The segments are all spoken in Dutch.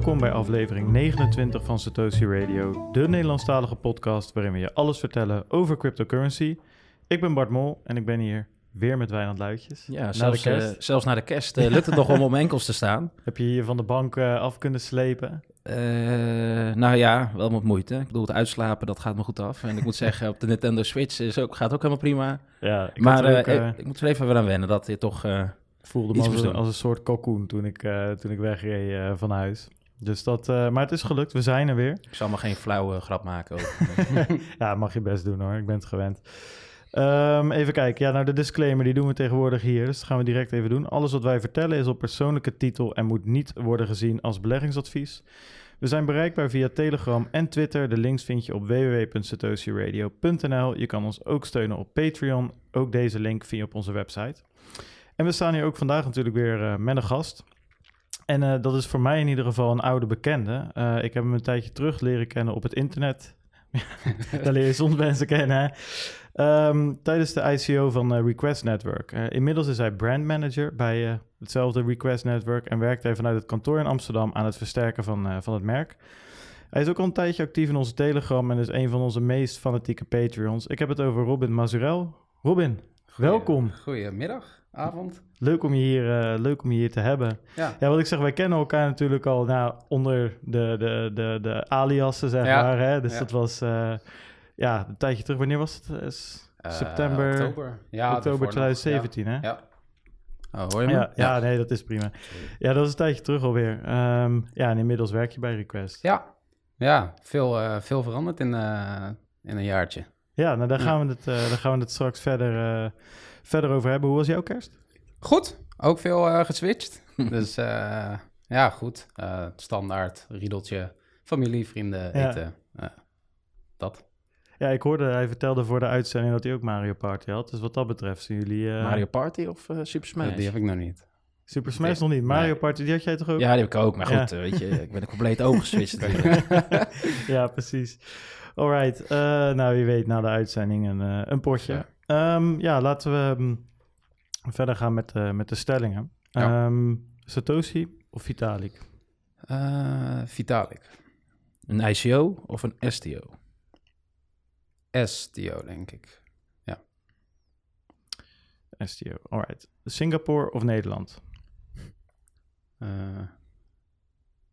Welkom bij aflevering 29 van Satoshi Radio, de Nederlandstalige podcast waarin we je alles vertellen over cryptocurrency. Ik ben Bart Mol en ik ben hier weer met Wijnand Luitjes. Ja, Na zelfs, de eh, zelfs na de kerst eh, lukt het nog om op mijn enkels te staan. Heb je hier van de bank eh, af kunnen slepen? Nou ja, wel met moeite. Ik bedoel, het uitslapen, dat gaat me goed af. En ik moet zeggen, op de Nintendo Switch is ook, gaat ook helemaal prima. Ja, ik maar ook, ik, ik moet er even weer aan wennen dat dit toch... voelde me als, als een soort kalkoen toen ik, toen ik wegreed van huis. Dus dat, eh, maar het is gelukt, we zijn er weer. ik zal maar geen flauwe grap maken ja, mag je best doen hoor, ik ben het gewend. Ehm, even kijken, ja, nou de disclaimer die doen we tegenwoordig hier, dus dat gaan we direct even doen. Alles wat wij vertellen is op persoonlijke titel en moet niet worden gezien als beleggingsadvies. We zijn bereikbaar via Telegram en Twitter. De links vind je op www.satoshiradio.nl. Je kan ons ook steunen op Patreon. Ook deze link vind je op onze website. En we staan hier ook vandaag natuurlijk weer eh, met een gast. En eh, dat is voor mij in ieder geval een oude bekende. Eh, ik heb hem een tijdje terug leren kennen op het internet. Daar leer je soms mensen kennen. Hè? Ehm, tijdens de ICO van eh, Request Network. Inmiddels is hij brandmanager bij hetzelfde Request Network en werkt hij vanuit het kantoor in Amsterdam aan het versterken van, van het merk. Hij is ook al een tijdje actief in onze Telegram en is een van onze meest fanatieke Patreons. Ik heb het over Robin Mazurel. Robin, welkom. Goedemiddag, avond. Leuk om je hier, eh, leuk om je hier te hebben. Ja, Ja, wat ik zeg, wij kennen elkaar natuurlijk al nou, onder de, de, de, de aliasen, zeg Ja, maar. Hè? Dus ja. dat was eh, ja, een tijdje terug. Wanneer was het? Eh, September, oktober, ja, oktober nog, 2017, hè? Ja, ja. Oh, hoor je me? Ja, ja, nee, dat is prima. Ja, dat is een tijdje terug alweer. Ehm, ja, en inmiddels werk je bij Request. ja. ja veel, eh, veel veranderd in, eh, in een jaartje. Ja, nou daar Ja. gaan we het, eh, daar gaan we het straks verder, eh, verder over hebben. Hoe was jouw kerst? Goed, ook veel eh, geswitcht. dus eh, ja, goed. Eh, standaard, riedeltje, familie, vrienden, Ja. eten. dat. Ja, ik hoorde, hij vertelde voor de uitzending dat hij ook Mario Party had. Dus wat dat betreft zien jullie... eh, Mario Party of eh, Super Smash? Die heb ik nog niet. Super Smash Nee. nog niet. Mario Nee. Party, die had jij toch ook? Ja, die heb ik ook. Maar goed, weet je, ik ben er compleet overgeswitcht. natuurlijk. ja, precies. Alright, eh, nou wie weet na de uitzending een, eh, een potje. Ja. Ja, ja laten we ehm, verder gaan met, eh, met de stellingen. Ja. Ehm, Satoshi of Vitalik? Eh, Vitalik. Een ICO of een STO? STO, denk ik. STO, alright. Singapore of Nederland? Eh,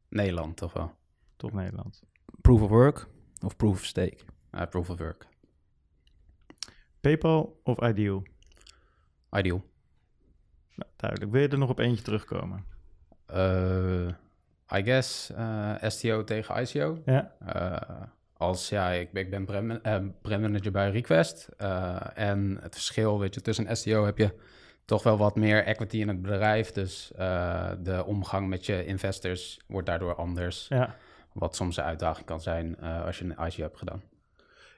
Nederland, toch wel. Toch Nederland. Proof of work of proof of stake? Eh, proof of work. PayPal of Ideal? Ideal. Nou, duidelijk. Wil je er nog op eentje terugkomen? Eh, I guess eh, STO tegen ICO. Ja, Eh, als ja, ik, ik ben brand, brandmanager bij Request. en het verschil, weet je, tussen STO heb je toch wel wat meer equity in het bedrijf. Dus de omgang met je investors wordt daardoor anders. ja. Wat soms een uitdaging kan zijn als je een ICO hebt gedaan.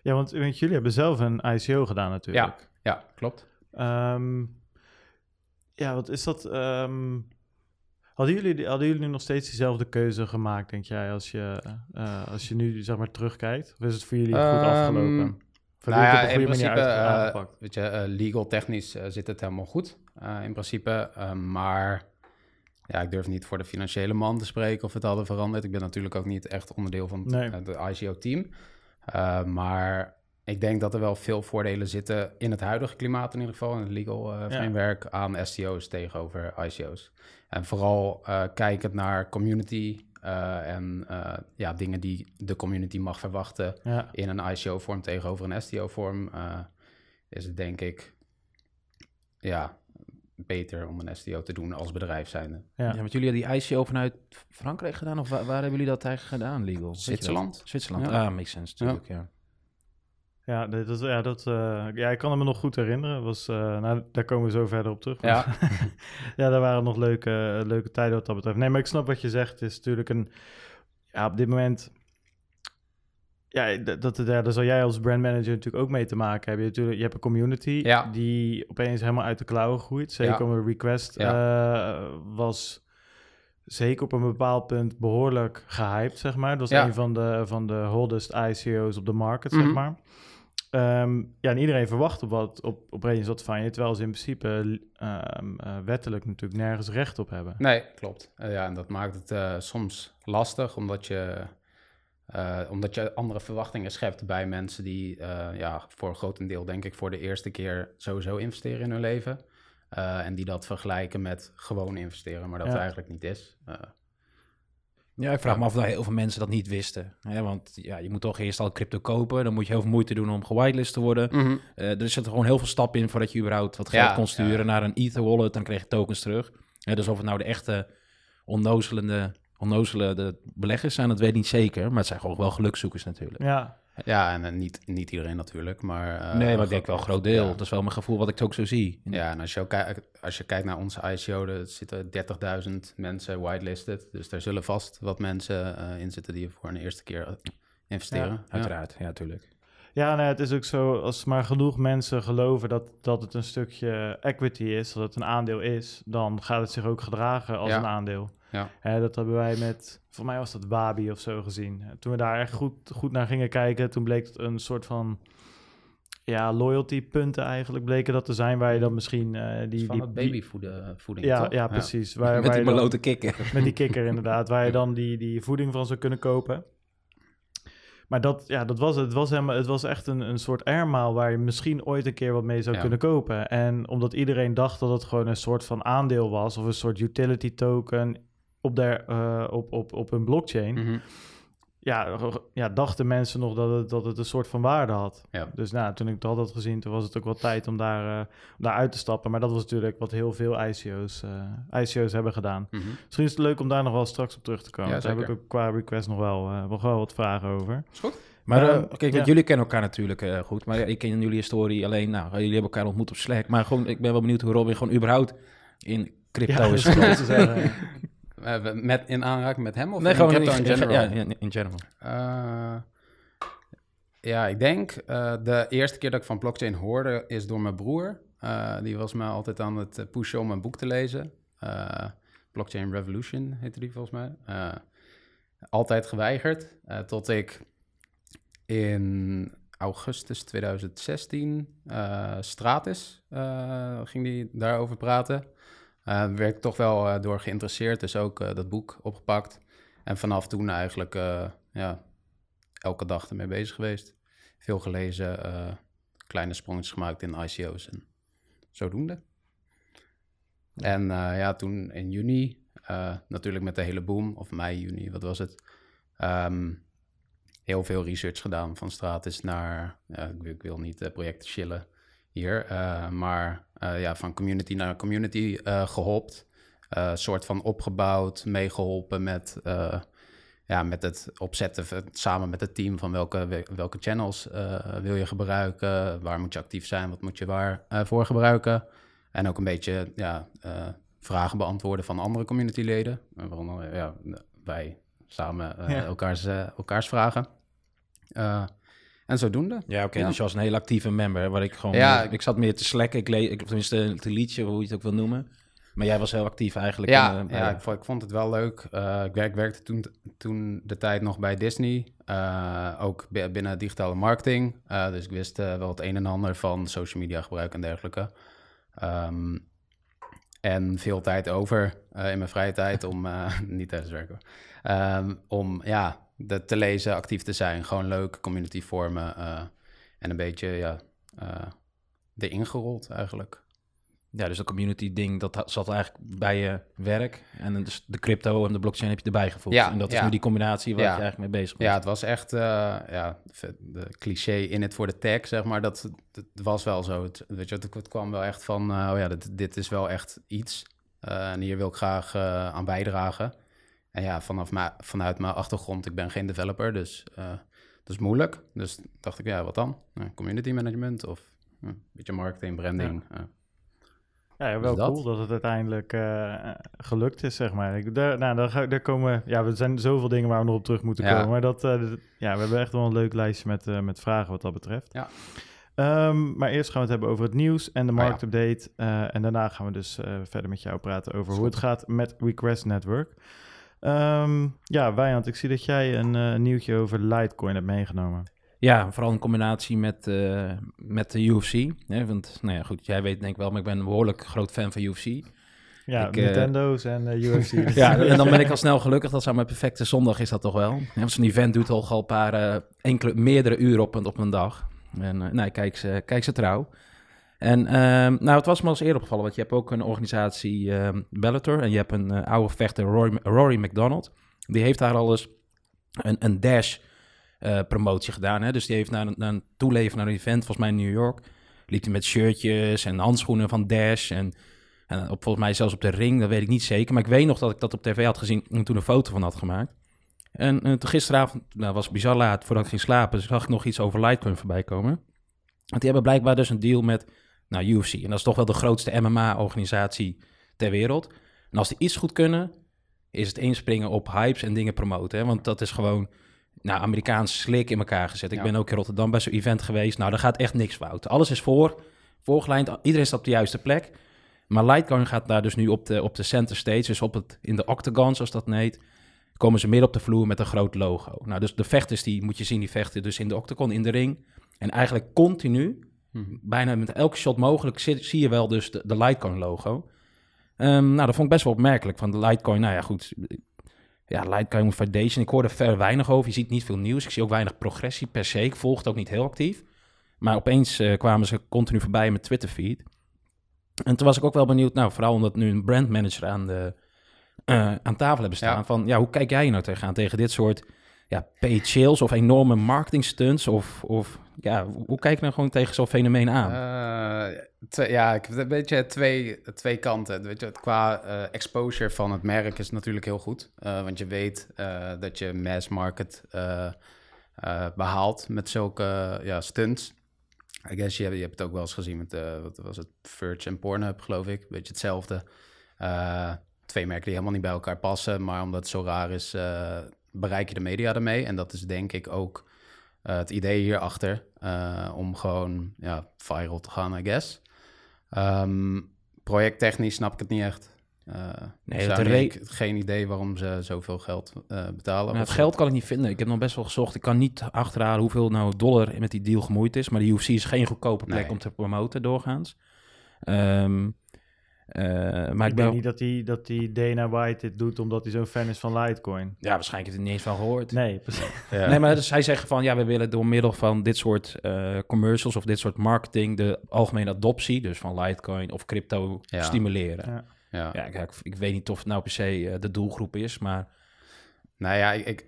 Ja want jullie hebben zelf een ICO gedaan natuurlijk. Ja, klopt. Ehm, ja, wat is dat? ehm, hadden, jullie, hadden jullie nog steeds diezelfde keuze gemaakt, denk jij, als je, eh, als je nu zeg maar terugkijkt? Of is het voor jullie goed Ehm, afgelopen? Of Nou ja, in een goede manier principe, aangepakt? weet je, eh, legal technisch zit het helemaal goed in principe. Maar ja, ik durf niet voor de financiële man te spreken of het hadden veranderd. Ik ben natuurlijk ook niet echt onderdeel van het, Nee. ICO-team. Eh, maar ik denk dat er wel veel voordelen zitten in het huidige klimaat in ieder geval, in het legal eh, Ja. framework, aan STO's tegenover ICO's. En vooral eh, kijkend naar community en ja, dingen die de community mag verwachten ja. in een ICO-vorm tegenover een STO-vorm, is het denk ik ja, beter om een STO te doen als bedrijf zijnde. Ja. Ja, want jullie hadden die ICO vanuit Frankrijk gedaan? Of waar, waar hebben jullie dat eigenlijk gedaan, legal? Zwitserland. Zwitserland, Ja. ah, makes sense natuurlijk, ja. Ja, dat, dat- ja, dat, eh, ja, ik kan het me nog goed herinneren. Was, eh, nou, daar komen we zo verder op terug. Ja. ja, daar waren nog leuke, leuke tijden wat dat betreft. Nee, maar ik snap wat je zegt. Het is natuurlijk een... Ja, op dit moment... Ja, dat, dat, ja, daar zal jij als brandmanager natuurlijk ook mee te maken hebben. Je, natuurlijk, je hebt een community Ja. die opeens helemaal uit de klauwen groeit. Zeker Ja. om een request eh, was zeker op een bepaald punt behoorlijk gehyped, zeg maar. Dat was Ja. een van de, van de holdest ICO's op de market, zeg Mhm. maar. Ehm, ja, en iedereen verwacht op, wat, op, op wat van je, terwijl ze in principe ehm, eh, wettelijk natuurlijk nergens recht op hebben. Nee, klopt. Eh, ja, en dat maakt het soms lastig, omdat je, omdat je andere verwachtingen schept bij mensen die ja, voor een grotendeel, denk ik, voor de eerste keer sowieso investeren in hun leven. en die dat vergelijken met gewoon investeren, maar dat eigenlijk niet is. Ja, ik vraag me af of heel veel mensen dat niet wisten. Hè? Want ja, je moet toch eerst al crypto kopen. Dan moet je heel veel moeite doen om gewitelist te worden. Mm -hmm. uh, er zitten gewoon heel veel stappen in voordat je überhaupt wat geld kon sturen naar een Ether wallet. Dan kreeg je tokens terug. dus of het nou de echte onnozelende, onnozele de beleggers zijn, dat weet ik niet zeker. Maar het zijn gewoon wel gelukzoekers natuurlijk. Ja, ja, en uh, niet, niet iedereen natuurlijk, maar... Uh, nee, maar ik denk wel een groot deel. Dat is wel mijn gevoel wat ik ook zo zie. Ja, en als je, ook als je kijkt naar onze ICO, er zitten 30.000 mensen whitelisted. Dus er zullen vast wat mensen uh, in zitten die voor een eerste keer investeren. Ja, uiteraard, ja, natuurlijk. Ja, nee, het is ook zo, als maar genoeg mensen geloven dat, dat het een stukje equity is, dat het een aandeel is, dan gaat het zich ook gedragen als een aandeel. Ja. Hè, dat hebben wij met, voor mij was dat Wabi of zo gezien. Toen we daar echt goed, goed naar gingen kijken, toen bleek het een soort van ja, loyalty punten eigenlijk bleken dat te zijn waar je dan misschien uh, die... Van die, babyvoeding, ja, ja, precies. Waar, met waar die melote kikker. Met die kikker inderdaad, waar je dan die, die voeding van zou kunnen kopen. Maar dat, ja, dat was het. Het was, helemaal, het was echt een, een soort airmaal waar je misschien ooit een keer wat mee zou kunnen kopen. En omdat iedereen dacht dat het gewoon een soort van aandeel was of een soort utility token op, der, uh, op, op, op een blockchain. Mm ja, ja, dachten mensen nog dat het, dat het een soort van waarde had. Ja. Dus nou, toen ik dat had gezien, toen was het ook wel tijd om daar, uh, om daar uit te stappen. Maar dat was natuurlijk wat heel veel ICO's, uh, ICO's hebben gedaan. Mm -hmm. Misschien is het leuk om daar nog wel straks op terug te komen. Ja, daar heb ik ook qua request nog wel, uh, nog wel wat vragen over. Is goed. Maar kijk, ja. jullie kennen elkaar natuurlijk uh, goed, maar ik ken jullie historie alleen. Nou, jullie hebben elkaar ontmoet op Slack. Maar gewoon, ik ben wel benieuwd hoe Robin gewoon überhaupt in crypto ja, is gekomen. Uh, met, in aanraking met hem of nee, in gewoon in, in, general? Ja, in, in general. Uh, ja, ik denk uh, de eerste keer dat ik van blockchain hoorde is door mijn broer. die was me altijd aan het pushen om een boek te lezen. blockchain Revolution heette die volgens mij. altijd geweigerd. tot ik in augustus 2016 Stratis ging die daarover praten. Uh, werd ik toch wel uh, door geïnteresseerd, dus ook uh, dat boek opgepakt. En vanaf toen eigenlijk ja, elke dag ermee bezig geweest. Veel gelezen, kleine sprongetjes gemaakt in ICO's en zodoende. En ja, toen in juni, natuurlijk met de hele boom, of mei, juni, wat was het? Um, heel veel research gedaan van Stratis naar, ik, ik, wil niet projecten chillen hier, maar uh, ja, van community naar community geholpt. Uh, soort van opgebouwd, meegeholpen met, ja, met het opzetten samen met het team van welke, welke channels wil je gebruiken, waar moet je actief zijn, wat moet je waar voor gebruiken. En ook een beetje ja, vragen beantwoorden van andere communityleden, waaronder ja, wij samen ja. elkaars, elkaars vragen. En zodoende. Ja, oké. dus je was een heel actieve member. Waar ik gewoon. Ja, ik, zat meer te slekken. Ik lees, ik, tenminste, te liedje, hoe je het ook wil noemen. Maar jij was heel actief eigenlijk. Ja, in, uh, ja ik, vond, ik, vond, het wel leuk. Uh, ik, werk, werkte toen, toen de tijd nog bij Disney. Uh, ook binnen digitale marketing. dus ik wist wel het een en ander van social media gebruik en dergelijke. Um, en veel tijd over in mijn vrije tijd om, niet tijdens werken, um, om ja, de, te lezen, actief te zijn. Gewoon leuk, community vormen uh, en een beetje ja, uh, erin gerold eigenlijk. Ja, dus de community ding, dat zat eigenlijk bij je werk. En dus de crypto en de blockchain heb je erbij gevoegd. Ja, en dat is nu die combinatie waar je eigenlijk mee bezig bent. Ja, het was echt, uh, ja, de cliché in het voor de tech, zeg maar. Dat, dat was wel zo. Het, weet je, het, het kwam wel echt van, oh ja, dit, dit is wel echt iets. en hier wil ik graag aan bijdragen. En ja, vanaf vanuit mijn achtergrond, ik ben geen developer, dus uh, dat is moeilijk. Dus dacht ik, ja, wat dan? community management of een beetje marketing, branding. Ja. Ja, ja wel dus cool dat het uiteindelijk uh, gelukt is, zeg maar. Ik, daar, nou, daar, daar komen... Ja, er zijn zoveel dingen waar we nog op terug moeten komen. Maar dat, uh, ja, we hebben echt wel een leuk lijstje met, uh, met vragen wat dat betreft. Ja. Um, maar eerst gaan we het hebben over het nieuws en de marktupdate. Oh, ja. en daarna gaan we dus verder met jou praten over hoe het gaat met Request Network. Um, ja, Wijnand, ik zie dat jij een uh, nieuwtje over Litecoin hebt meegenomen. Ja, vooral in combinatie met, uh, met de UFC. Hè? Want, nou ja, goed, jij weet denk ik wel, maar ik ben een behoorlijk groot fan van UFC. Ja, ik, Nintendo's en uh, UFC. ja, en dan ben ik al snel gelukkig. Dat zou mijn perfecte zondag is dat toch wel. Ja, Zo'n event doet al een paar, enkele, meerdere uren op, op een dag. En nou, kijk ze, kijk ze trouw. En ehm, nou, het was me als eerder opgevallen, want je hebt ook een organisatie um, Bellator en je hebt een oude vechter Rory, Rory McDonald. Die heeft daar al eens een, een Dash uh, promotie gedaan. Hè? Dus die heeft naar, naar een toeleven naar een event, volgens mij in New York. Liep hij met shirtjes en handschoenen van Dash. En, op, volgens mij zelfs op de ring, dat weet ik niet zeker. Maar ik weet nog dat ik dat op tv had gezien en toen een foto van had gemaakt. En uh, gisteravond, nou was bizar laat, voordat ik ging slapen, zag ik nog iets over Litecoin voorbij komen. Want die hebben blijkbaar dus een deal met nou, UFC. En dat is toch wel de grootste MMA-organisatie ter wereld. En als die iets goed kunnen, is het inspringen op hypes en dingen promoten. Hè? Want dat is gewoon nou, Amerikaans slik in elkaar gezet. Ik ben ook in Rotterdam bij zo'n event geweest. Nou, daar gaat echt niks fout. Alles is voor, voorgelijnd. Iedereen staat op de juiste plek. Maar Litecoin gaat daar dus nu op de, op de center stage, dus op het, in de octagon, zoals dat heet, komen ze midden op de vloer met een groot logo. Nou, dus de vechters, die moet je zien, die vechten dus in de octagon, in de ring. En eigenlijk continu, mhm. bijna met elke shot mogelijk, zie, je wel dus de, de Litecoin logo. Um, nou, dat vond ik best wel opmerkelijk. Van de Litecoin, nou ja, goed. Ja, Litecoin Foundation, ik hoor er ver weinig over. Je ziet niet veel nieuws. Ik zie ook weinig progressie per se. Ik volg het ook niet heel actief. Maar opeens uh, kwamen ze continu voorbij met Twitter feed. En toen was ik ook wel benieuwd, nou, vooral omdat nu een brandmanager aan, de, uh, aan tafel hebben staan. Van, ja, hoe kijk jij nou tegenaan, tegen dit soort ja, paid sales of enorme marketing stunts? Of, of ja, hoe kijk je nou gewoon tegen zo'n fenomeen aan? Uh, ja, ik heb een beetje twee, twee kanten. Weet je, qua uh, exposure van het merk is natuurlijk heel goed. Uh, want je weet dat je mass market behaalt met zulke ja, stunts. I guess je, je hebt het ook wel eens gezien met, wat was het, Verge en Pornhub, geloof ik. Beetje hetzelfde. twee merken die helemaal niet bij elkaar passen, maar omdat het zo raar is, bereik je de media ermee. En dat is denk ik ook het idee hierachter. Uh, om gewoon ja, viral te gaan, I guess. Um, projecttechnisch snap ik het niet echt. Uh, nee, dat ik geen idee waarom ze zoveel geld betalen. Nou, het geld kan ik niet vinden. Ik heb nog best wel gezocht. Ik kan niet achterhalen hoeveel nou dollar met die deal gemoeid is. Maar de UFC is geen goedkope plek om te promoten doorgaans. Um, maar ik, denk niet dat die, dat die Dana White dit doet omdat hij zo'n fan is van Litecoin. Ja, waarschijnlijk heeft hij niet eens van gehoord. Nee, precies. ja. Nee, maar dus zij zeggen van ja, we willen door middel van dit soort uh, commercials of dit soort marketing de algemene adoptie, dus van Litecoin of crypto, ja. stimuleren. Ja, ja. ja ik, ik, weet niet of het nou per se uh, de doelgroep is, maar. Nou ja, ik,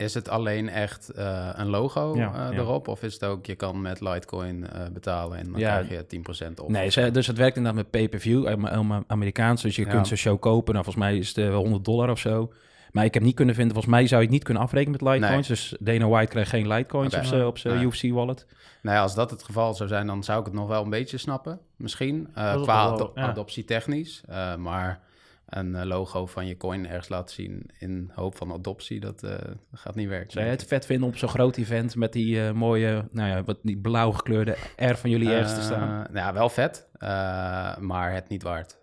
is het alleen echt uh, een logo uh, erop? Of is het ook, je kan met Litecoin uh, betalen en dan krijg je 10% op? Nee, ze, dus het werkt inderdaad met pay-per-view, Amerikaans. Dus je kunt zo'n show kopen. Nou, volgens mij is het 100 dollar of zo. Maar ik heb niet kunnen vinden, volgens mij zou je het niet kunnen afrekenen met Litecoins. Nee. Dus Dana White krijgt geen Litecoins okay. op zijn UFC-wallet. Nou ja, als dat het geval zou zijn, dan zou ik het nog wel een beetje snappen, misschien. qua ad adoptie technisch. maar een eh, logo van je coin ergens laten zien in hoop van adoptie, dat uh, gaat niet werken. Zou je het vet vinden op zo'n groot event met die uh, mooie, nou ja, wat die blauw gekleurde R van jullie ergens te staan? Nou ja, wel vet, maar het niet waard.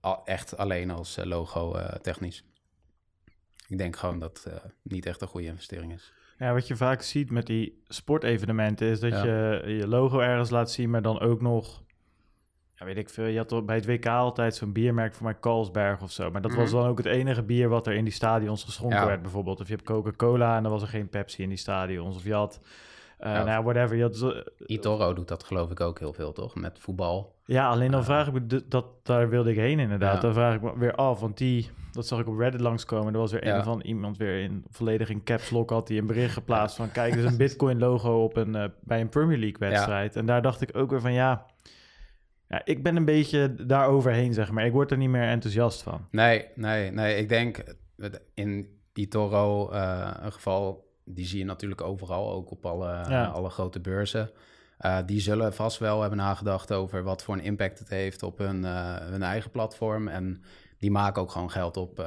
Al, echt alleen als logo technisch. Ik denk gewoon dat het niet echt een goede investering is. Ja, wat je vaak ziet met die sportevenementen is dat je je logo ergens laat zien, maar dan ook nog ja, weet ik veel. Je had bij het WK altijd zo'n biermerk voor mij Carlsberg of zo. Maar dat was mhm. dan ook het enige bier wat er in die stadions geschonken werd, bijvoorbeeld. Of je hebt Coca-Cola en dan was er geen Pepsi in die stadions. Of je had, uh, ja, nou, whatever. Je had Itoro doet dat geloof ik ook heel veel, toch? Met voetbal. Ja, alleen dan uh, vraag ik me, dat, daar wilde ik heen inderdaad. Dan vraag ik me weer af, want die, dat zag ik op Reddit langskomen. Er was weer een van iemand weer in volledig in caps lock had hij een bericht geplaatst van... Kijk, er is een Bitcoin logo op een, uh, bij een Premier League wedstrijd. En daar dacht ik ook weer van, ja ja, ik ben een beetje daar overheen, zeg maar. Ik word er niet meer enthousiast van. Nee, nee, nee. Ik denk in Itoro uh, een geval, die zie je natuurlijk overal, ook op alle, alle grote beurzen. Uh, die zullen vast wel hebben nagedacht over wat voor een impact het heeft op hun, uh, hun eigen platform. En die maken ook gewoon geld op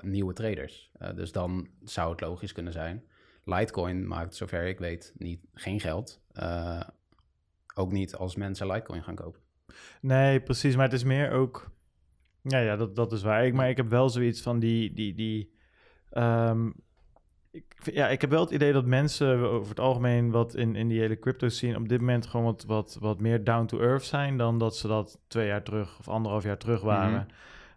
nieuwe traders. dus dan zou het logisch kunnen zijn. Litecoin maakt, zover ik weet, niet, geen geld. ook niet als mensen Litecoin gaan kopen. Nee, precies. Maar het is meer ook... Ja, ja dat, dat is waar. Ik, maar ik heb wel zoiets van die... die, die um, ik, ja, ik heb wel het idee dat mensen over het algemeen wat in, in die hele crypto scene op dit moment gewoon wat, wat, wat meer down to earth zijn dan dat ze dat twee jaar terug of anderhalf jaar terug waren.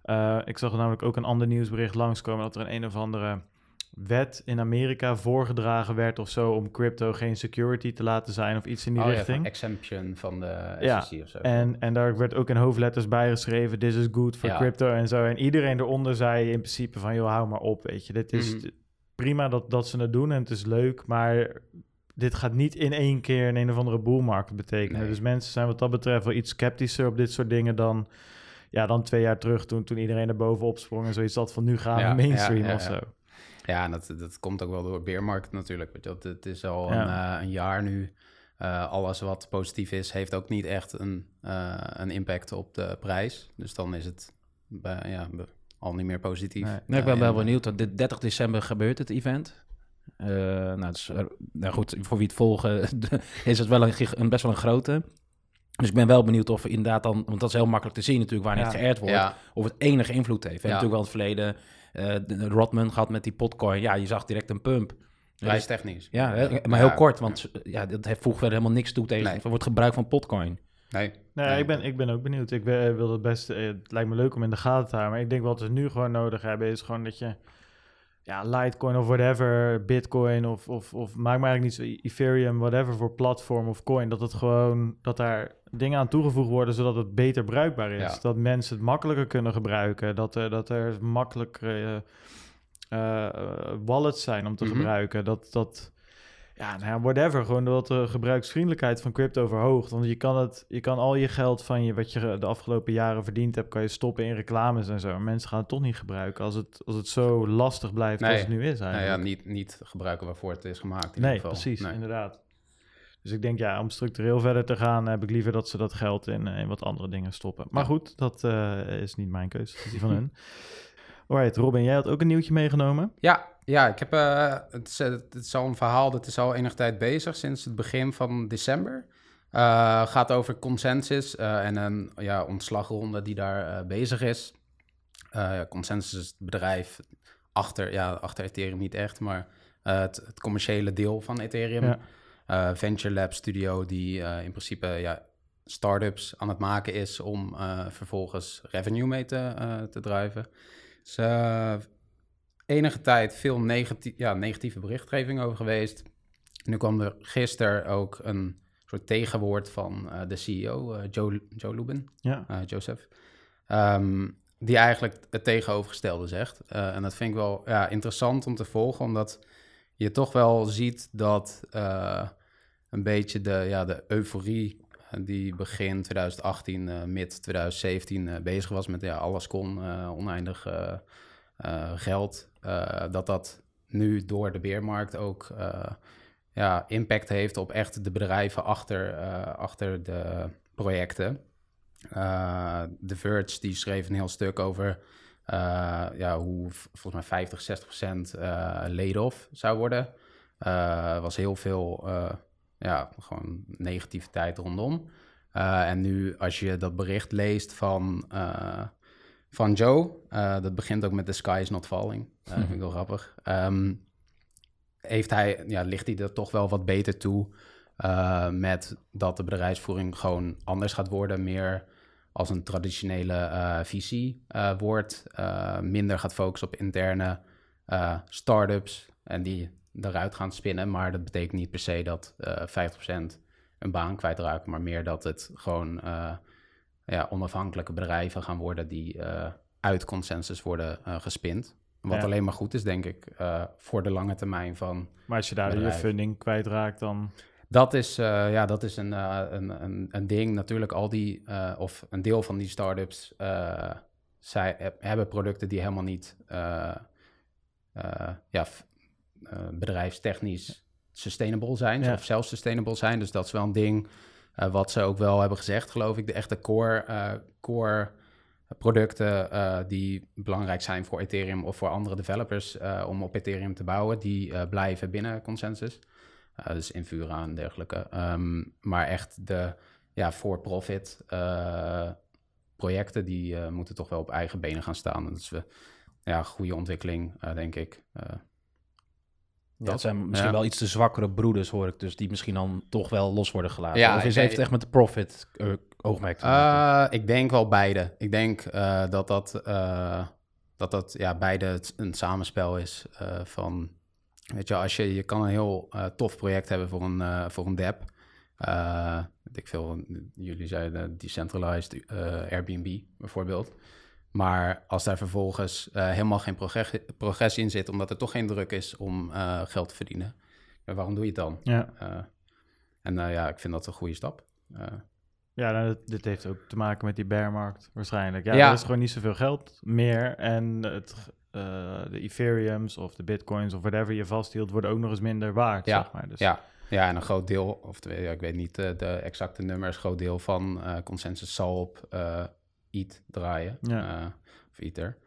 Mhm. ik zag namelijk ook een ander nieuwsbericht langskomen dat er een een of andere wet in Amerika voorgedragen werd of zo om crypto geen security te laten zijn of iets in die oh, richting. Ja, exemption van de SEC of zo. En, en daar werd ook in hoofdletters bijgeschreven, this is good for crypto en zo. En iedereen eronder zei in principe van, joh, hou maar op, weet je. Dit is mhm. prima dat, dat ze het doen en het is leuk, maar dit gaat niet in één keer in een of andere boelmarkt betekenen. Dus mensen zijn wat dat betreft wel iets sceptischer op dit soort dingen dan ja, dan twee jaar terug toen, toen iedereen er bovenop sprong en zoiets had van nu gaan we mainstream of zo. Ja, en dat, dat komt ook wel door beermarkt natuurlijk. Weet je, het is al een, uh, een, jaar nu. Uh, alles wat positief is, heeft ook niet echt een, uh, een impact op de prijs. Dus dan is het ja, al niet meer positief. Nee, ik ben wel benieuwd. Want dit 30 december gebeurt het event. nou, dus, nou goed, voor wie het volgen is het wel een, een, best wel een grote. Dus ik ben wel benieuwd of inderdaad dan, want dat is heel makkelijk te zien natuurlijk wanneer het geërd wordt, of het enige invloed heeft. We hebben natuurlijk wel in het verleden uh, Rodman gehad met die potcoin. Ja, je zag direct een pump. Prijstechnisch. Ja, maar heel kort, want ja, dat heeft vroeger helemaal niks toe tegen nee. wordt gebruik van potcoin. Nee. Nee, Ik, ben, ik ben ook benieuwd. Ik wil het best, eh, het lijkt me leuk om in de gaten te houden. Maar ik denk wat we nu gewoon nodig hebben, is gewoon dat je ja, Litecoin of whatever, Bitcoin of, of, of maakt me eigenlijk niet zo, Ethereum, whatever voor platform of coin, dat het gewoon, dat daar dingen aan toegevoegd worden zodat het beter bruikbaar is. Dat mensen het makkelijker kunnen gebruiken, dat, er dat er makkelijk uh, wallets zijn om te mhm. gebruiken, dat, dat, ja, nou whatever. Gewoon dat de gebruiksvriendelijkheid van crypto verhoogt. Want je kan, het, je kan al je geld van je, wat je de afgelopen jaren verdiend hebt, kan je stoppen in reclames en zo. mensen gaan het toch niet gebruiken als het, als het zo lastig blijft als het nu is eigenlijk. Nou ja, niet, niet gebruiken waarvoor het is gemaakt in nee, ieder geval. Precies, inderdaad. Dus ik denk, ja, om structureel verder te gaan, heb ik liever dat ze dat geld in, in wat andere dingen stoppen. Maar goed, dat uh, is niet mijn keuze, dat is die van hun. Alright, Robin, jij had ook een nieuwtje meegenomen? Ja, ja ik heb, uh, het, is, het is al een verhaal, dat is al enige tijd bezig, sinds het begin van december. Uh, gaat over consensus uh, en een ja, ontslagronde die daar bezig is. consensus is het bedrijf achter, ja, achter Ethereum niet echt, maar het, het, commerciële deel van Ethereum. Ja. Venture Lab Studio die in principe ja, startups aan het maken is om vervolgens revenue mee te, te drijven. Dus enige tijd veel negatief, ja, negatieve berichtgeving over geweest. Nu kwam er gisteren ook een soort tegenwoord van uh, de CEO, uh, eh, Joe, Joe Lubin, ja. Joseph. Um, die eigenlijk het tegenovergestelde zegt. en dat vind ik wel ja, interessant om te volgen, omdat je toch wel ziet dat een beetje de, ja, de euforie die begin 2018, uh, mid 2017 uh, bezig was met ja, alles kon, uh, oneindig eh, geld, dat dat nu door de beermarkt ook ja, impact heeft op echt de bedrijven achter, achter de projecten. The Verge die schreef een heel stuk over ja, hoe volgens mij 50, 60 procent laid-off zou worden. Er was heel veel ja, gewoon negativiteit rondom. Uh, en nu, als je dat bericht leest van, uh, van Joe, uh, dat begint ook met The Sky is not falling. Dat vind ik wel grappig. Um, heeft hij, ja, ligt hij er toch wel wat beter toe met dat de bedrijfsvoering gewoon anders gaat worden, meer als een traditionele visie wordt, minder gaat focussen op interne startups en die eruit gaan spinnen. Maar dat betekent niet per se dat uh, eh, 50% een baan kwijtraakt, maar meer dat het gewoon ja, onafhankelijke bedrijven gaan worden die uh, uit consensus worden gespind. Wat alleen maar goed is, denk ik, voor de lange termijn van. Maar als je daar je funding kwijtraakt, dan. Dat is, ja, dat is een, een, een, een, ding. Natuurlijk, al die, of een deel van die startups, zij hebben producten die helemaal niet ja, uh, bedrijfstechnisch sustainable zijn, of zelf sustainable zijn. Dus dat is wel een ding uh, wat ze ook wel hebben gezegd, geloof ik. De echte core, uh, core producten die belangrijk zijn voor Ethereum of voor andere developers om op Ethereum te bouwen, die blijven binnen consensus. dus Infura en dergelijke. Um, maar echt de ja, for-profit projecten, die moeten toch wel op eigen benen gaan staan. Is we ja, goede ontwikkeling, denk ik. Dat zijn misschien wel iets te zwakkere broeders, hoor ik. Dus die misschien dan toch wel los worden gelaten. Ja, of is het echt met de profit uh, oogmerk te maken? ik denk wel beide. Ik denk dat dat, dat, dat ja, beide een samenspel is van... Weet je, als je, je kan een heel tof project hebben voor een, voor een dep. ik veel, jullie zeiden decentralized Airbnb bijvoorbeeld. Maar als daar vervolgens uh, helemaal geen progressie in zit, omdat er toch geen druk is om uh, geld te verdienen, ja, waarom doe je het dan? Ja. Uh, en ja, ik vind dat een goede stap. ja, nou, dit heeft ook te maken met die bearmarkt waarschijnlijk. Ja, ja. er is gewoon niet zoveel geld meer. En het, de Ethereums of de Bitcoins of whatever je vasthield, worden ook nog eens minder waard, ja. zeg maar. Dus. Ja. Ja, en een groot deel, of ja, ik weet niet de exacte nummers, een groot deel van consensus zal op ETH draaien. Ja. Uh, of.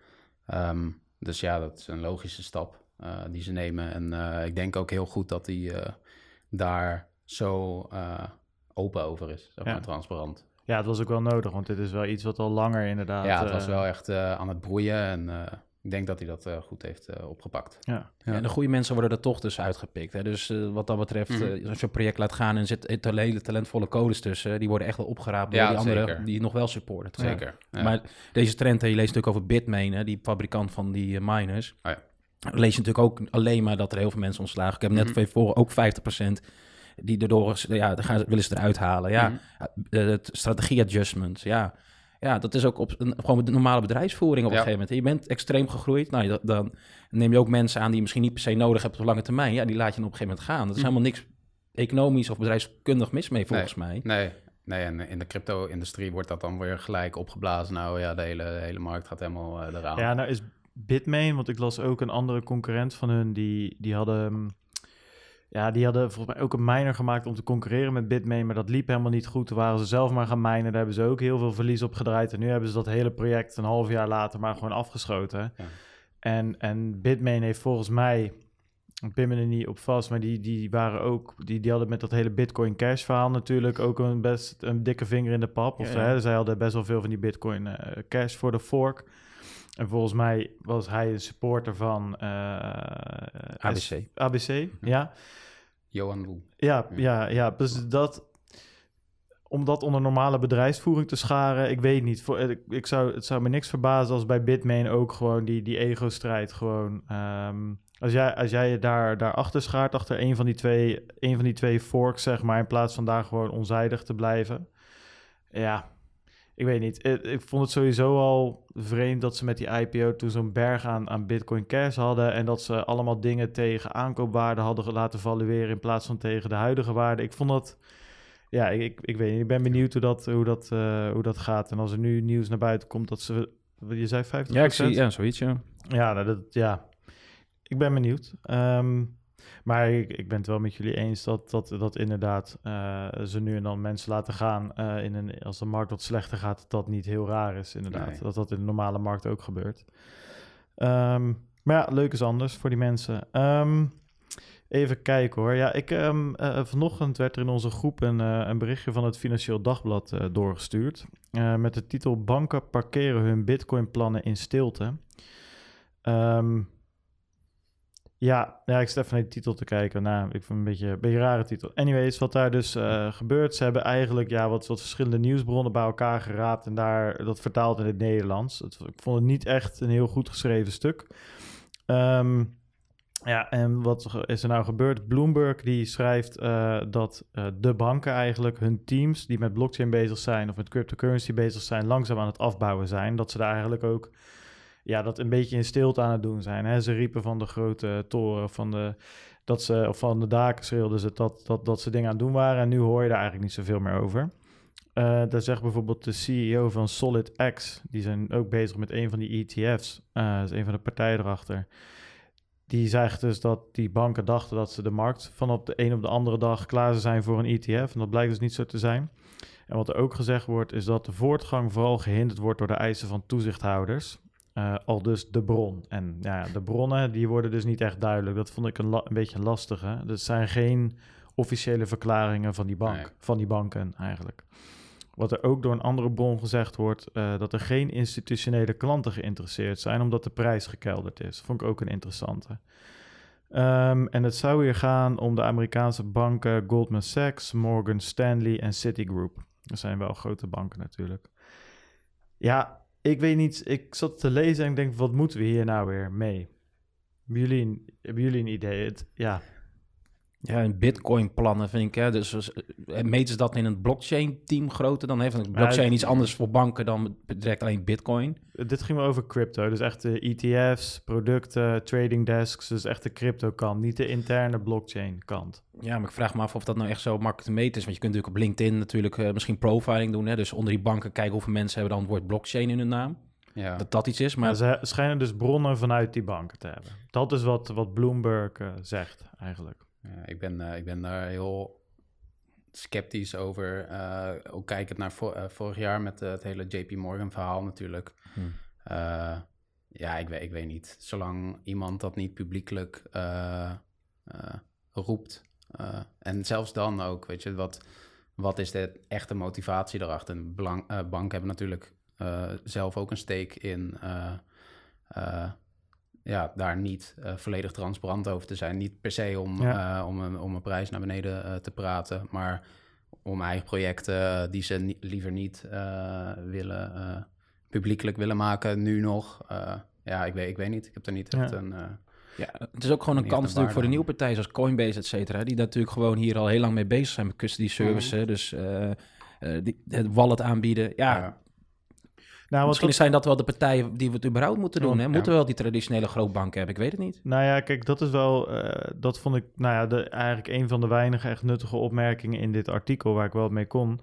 Ehm, dus ja, dat is een logische stap uh, die ze nemen. En uh, ik denk ook heel goed dat die daar zo open over is, zeg maar, transparant. Ja, het was ook wel nodig, want dit is wel iets wat al langer inderdaad... Ja, het was wel echt aan het broeien en ik denk dat hij dat uh, goed heeft uh, opgepakt. Ja. ja. en de goede mensen worden er toch dus uitgepikt. Hè? Dus uh, wat dat betreft, mm -hmm. als je een project laat gaan en zit er hele talentvolle codes tussen, die worden echt wel opgeraapt door die anderen die nog wel supporten. Zeker. Ja. Maar deze trend, je leest natuurlijk over Bitmain, hè, die fabrikant van die miners. Oh, ja. Lees je natuurlijk ook alleen maar dat er heel veel mensen ontslagen. Ik heb net mm -hmm. voor ook 50% die erdoor, ja, gaan, willen ze eruit halen. Ja, mm -hmm. het strategie adjustment, ja ja, dat is ook op een, gewoon de normale bedrijfsvoering op een gegeven moment. Je bent extreem gegroeid. Nou, dan neem je ook mensen aan die je misschien niet per se nodig hebt op lange termijn. Ja, die laat je dan op een gegeven moment gaan. Dat is hm. helemaal niks economisch of bedrijfskundig mis mee, volgens mij. Nee, nee. En in de crypto-industrie wordt dat dan weer gelijk opgeblazen. Nou ja, de hele, hele markt gaat helemaal uh, eraan. Ja, nou is Bitmain, want ik las ook een andere concurrent van hun, die, die hadden ja, die hadden volgens mij ook een miner gemaakt om te concurreren met Bitmain, maar dat liep helemaal niet goed. Toen waren ze zelf maar gaan minen, daar hebben ze ook heel veel verlies op gedraaid. En nu hebben ze dat hele project een half jaar later maar gewoon afgeschoten. Ja. En, en Bitmain heeft volgens mij, ik pin me er niet op vast, maar die, die waren ook, die, die hadden met dat hele Bitcoin Cash verhaal natuurlijk ook een best een dikke vinger in de pap. Of ja, zij hadden best wel veel van die Bitcoin uh, Cash voor de fork. En volgens mij was hij een supporter van eh, ABC. ABC, ja. Johan Woe. Ja, ja, ja. Dus dat, om dat onder normale bedrijfsvoering te scharen, ik weet niet. Voor, ik, ik zou, het zou me niks verbazen als bij Bitmain ook gewoon die, die ego-strijd gewoon... Um, als jij, als jij je daar, daar achter schaart, achter een van, die twee, een van die twee forks, zeg maar, in plaats van daar gewoon onzijdig te blijven. Ja, ik weet niet. Ik, vond het sowieso al vreemd dat ze met die IPO toen zo'n berg aan, aan Bitcoin Cash hadden. En dat ze allemaal dingen tegen aankoopwaarde hadden laten valueren in plaats van tegen de huidige waarde. Ik vond dat. Ja, ik, ik, weet niet. Ik ben benieuwd hoe dat, hoe, dat, uh, hoe dat gaat. En als er nu nieuws naar buiten komt dat ze. Je zei 50%? Ja, ik zie, ja zoiets, ja. Ja, nou, dat, ja. Ik ben benieuwd. Um, maar ik, ik ben het wel met jullie eens dat, dat, dat inderdaad uh, ze nu en dan mensen laten gaan uh, in een, als de markt wat slechter gaat, dat dat niet heel raar is inderdaad. Dat dat in de normale markt ook gebeurt. Um, maar ja, leuk is anders voor die mensen. Um, even kijken hoor. Ja, ik, um, uh, vanochtend werd er in onze groep een, een berichtje van het Financieel Dagblad doorgestuurd. met de titel Banken parkeren hun bitcoin plannen in stilte. Um, ja, ja, ik zit even naar die titel te kijken. Nou, ik vind een beetje een beetje rare titel. Anyways, wat daar dus uh, gebeurt, ze hebben eigenlijk ja, wat, wat verschillende nieuwsbronnen bij elkaar geraapt en daar dat vertaald in het Nederlands. Het, ik vond het niet echt een heel goed geschreven stuk. Um, ja, en wat is er nou gebeurd? Bloomberg die schrijft uh, dat uh, de banken eigenlijk hun teams die met blockchain bezig zijn of met cryptocurrency bezig zijn, langzaam aan het afbouwen zijn. Dat ze daar eigenlijk ook ja, dat een beetje in stilte aan het doen zijn. Hè? Ze riepen van de grote toren, van de, dat ze, of van de daken schreeuwden ze dat, dat, dat ze dingen aan het doen waren. En nu hoor je daar eigenlijk niet zoveel meer over. Uh, daar zegt bijvoorbeeld de CEO van SolidX, die zijn ook bezig met een van die ETF's, uh, dat is een van de partijen erachter. Die zegt dus dat die banken dachten dat ze de markt van op de een op de andere dag klaar zijn voor een ETF. En dat blijkt dus niet zo te zijn. En wat er ook gezegd wordt, is dat de voortgang vooral gehinderd wordt door de eisen van toezichthouders. Uh, al dus de bron. En ja, de bronnen die worden dus niet echt duidelijk. Dat vond ik een, een beetje lastig. Hè? Dat zijn geen officiële verklaringen van die bank, van die banken eigenlijk. Wat er ook door een andere bron gezegd wordt, uh, dat er geen institutionele klanten geïnteresseerd zijn, omdat de prijs gekelderd is. Vond ik ook een interessante. Ehm, en het zou hier gaan om de Amerikaanse banken Goldman Sachs, Morgan Stanley en Citigroup. Dat zijn wel grote banken natuurlijk. Ja, ik weet niet. Ik zat te lezen en ik denk, wat moeten we hier nou weer mee? Hebben jullie, een idee? Ja. Ja, en Bitcoin-plannen vind ik. Hè, dus eh, meten ze dat in een blockchain-team groter? Dan heeft een blockchain iets anders voor banken dan direct alleen Bitcoin. Dit ging over crypto. Dus echt de ETF's, producten, trading desks. Dus echt de crypto-kant, niet de interne blockchain-kant. Ja, maar ik vraag me af of dat nou echt zo makkelijk te meten is. Want je kunt natuurlijk op LinkedIn natuurlijk uh, misschien profiling doen. Hè? Dus onder die banken kijken hoeveel mensen hebben dan het woord blockchain in hun naam. Ja. Dat dat iets is. Maar ze schijnen dus bronnen vanuit die banken te hebben. Dat is wat, wat Bloomberg uh, zegt eigenlijk. Ja, ik, ben, uh, ik ben daar heel sceptisch over. Uh, ook kijkend naar uh, vorig jaar met het hele JP Morgan verhaal natuurlijk. Hmm. ja, ik weet, ik weet niet. Zolang iemand dat niet publiekelijk roept. en zelfs dan ook, weet je, wat, wat is de echte motivatie erachter? Een belang, banken hebben natuurlijk zelf ook een steek in ja, daar niet uh, volledig transparant over te zijn. Niet per se om, uh, om, een, om een prijs naar beneden uh, te praten, maar om eigen projecten die ze ni liever niet willen, publiekelijk willen maken, nu nog. ja, ik weet, ik weet niet. Ik heb er niet echt ja. een... ja, het is ook gewoon een kans natuurlijk voor de nieuwe partijen zoals Coinbase, et cetera, die natuurlijk gewoon hier al heel lang mee bezig zijn met custody services. Mm. Dus die, het wallet aanbieden. ja nou, Misschien zijn dat wel de partijen die we het überhaupt moeten doen. hè? Moeten we wel die traditionele grootbanken hebben? Ik weet het niet. Nou ja, kijk, dat is wel... Uh, dat vond ik nou ja, de, eigenlijk een van de weinige echt nuttige opmerkingen in dit artikel... waar ik wel mee kon.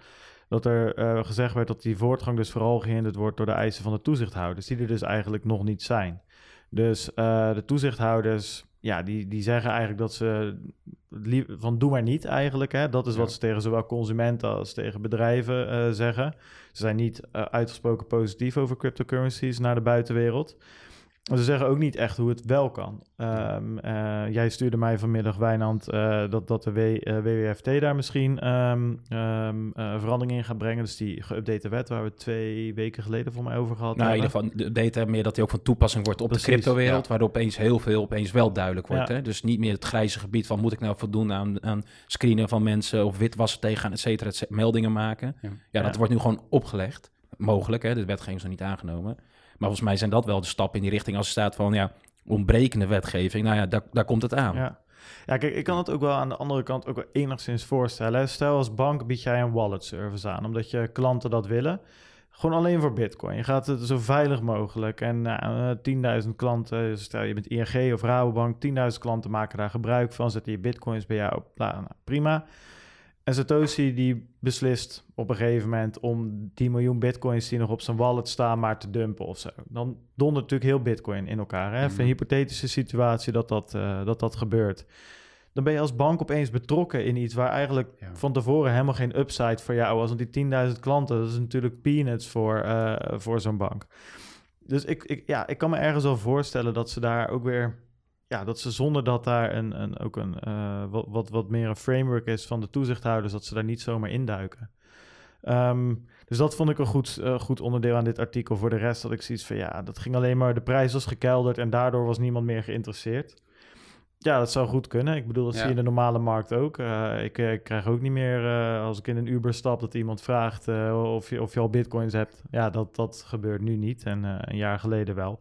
Dat er uh, gezegd werd dat die voortgang dus vooral gehinderd wordt... door de eisen van de toezichthouders... die er dus eigenlijk nog niet zijn. Dus uh, de toezichthouders ja, die, die zeggen eigenlijk dat ze van doe maar niet eigenlijk. Hè? Dat is wat ze tegen zowel consumenten als tegen bedrijven uh, zeggen. Ze zijn niet uh, uitgesproken positief over cryptocurrencies naar de buitenwereld. Ze zeggen ook niet echt hoe het wel kan. Um, uh, jij stuurde mij vanmiddag, Wijnand, uh, dat, dat de w, uh, WWFT daar misschien um, um, verandering in gaat brengen. Dus die geüpdate wet waar we twee weken geleden voor mij over gehad nou, hebben. in ieder geval de meer dat die ook van toepassing wordt op de cryptowereld. Ja. Waardoor opeens heel veel opeens wel duidelijk wordt. Ja. Hè? Dus niet meer het grijze gebied van moet ik nou voldoen aan, aan screenen van mensen of witwassen tegengaan, et cetera, et meldingen maken. Ja, ja dat wordt nu gewoon opgelegd. Mogelijk, hè? de wetgeving is nog niet aangenomen. Maar volgens mij zijn dat wel de stappen in die richting als er staat van ja, ontbrekende wetgeving. Nou ja, daar, daar komt het aan. Ja. Ja, kijk, ik kan het ook wel aan de andere kant ook wel enigszins voorstellen. Stel als bank bied jij een wallet service aan, omdat je klanten dat willen. Gewoon alleen voor Bitcoin. Je gaat het zo veilig mogelijk. En uh, eh, 10.000 klanten, stel je bent ING of Rabobank, 10.000 klanten maken daar gebruik van. Zetten je Bitcoins bij jou op. Nou, prima. En Satoshi die beslist op een gegeven moment om die miljoen bitcoins die nog op zijn wallet staan maar te dumpen of zo. Dan dondert natuurlijk heel bitcoin in elkaar. Hè? Even een mhm. hypothetische situatie dat dat, uh, dat dat gebeurt. Dan ben je als bank opeens betrokken in iets waar eigenlijk van tevoren helemaal geen upside voor jou was. Want die 10.000 klanten, dat is natuurlijk peanuts voor, uh, voor zo'n bank. Dus ik, ik, ja, ik kan me ergens wel voorstellen dat ze daar ook weer ja, dat ze zonder dat daar een, een, ook een uh, wat, wat, wat meer een framework is van de toezichthouders, dat ze daar niet zomaar induiken. Um, dus dat vond ik een goed, uh, goed onderdeel aan dit artikel. Voor de rest had ik zoiets van ja, dat ging alleen maar, de prijs was gekelderd en daardoor was niemand meer geïnteresseerd. Ja, dat zou goed kunnen. Ik bedoel, dat zie je in de normale markt ook. Uh, ik, ik, krijg ook niet meer, als ik in een Uber stap, dat iemand vraagt of, je, of je al bitcoins hebt. Ja, dat, dat gebeurt nu niet en een jaar geleden wel.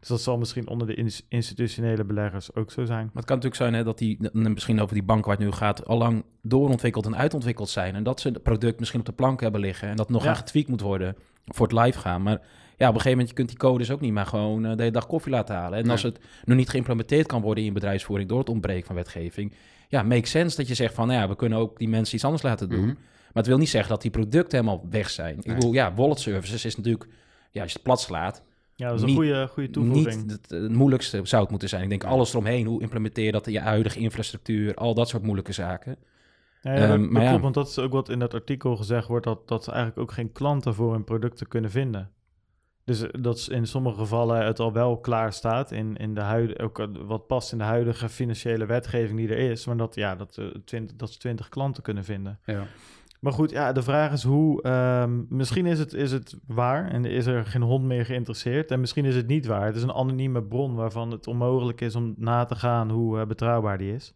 Dus dat zal misschien onder de institutionele beleggers ook zo zijn. Maar het kan natuurlijk zijn hè, dat die, misschien over die bank waar het nu gaat, al lang doorontwikkeld en uitontwikkeld zijn. En dat ze het product misschien op de plank hebben liggen en dat nog ja. aan getweakt moet worden voor het live gaan. Maar ja, op een gegeven moment, je kunt die codes ook niet maar gewoon uh, de hele dag koffie laten halen. En als het nog niet geïmplementeerd kan worden in je bedrijfsvoering door het ontbreken van wetgeving, ja, make sense dat je zegt van, nou ja, we kunnen ook die mensen iets anders laten doen. Mhm. Maar het wil niet zeggen dat die producten helemaal weg zijn. Ik bedoel, ja, wallet services is natuurlijk, ja, als je het plat slaat, ja, dat is een goede, goede toevoeging. Niet het, het, moeilijkste zou het moeten zijn. Ik denk alles eromheen. Hoe implementeer je dat in je huidige infrastructuur? Al dat soort moeilijke zaken. Ja, ja, um, maar klopt, want dat is ook wat in dat artikel gezegd wordt... dat, dat ze eigenlijk ook geen klanten voor hun producten kunnen vinden. Dus eh, dat in sommige gevallen het al wel klaar staat... In, in de huidige, ook eh, wat past in de huidige financiële wetgeving die er is... maar dat, ja, dat, uh, twintig, dat ze twintig klanten kunnen vinden. Ja. Maar goed, ja, de vraag is hoe... Um, misschien is het, is het waar en is er geen hond meer geïnteresseerd. En misschien is het niet waar. Het is een anonieme bron waarvan het onmogelijk is om na te gaan hoe uh, betrouwbaar die is.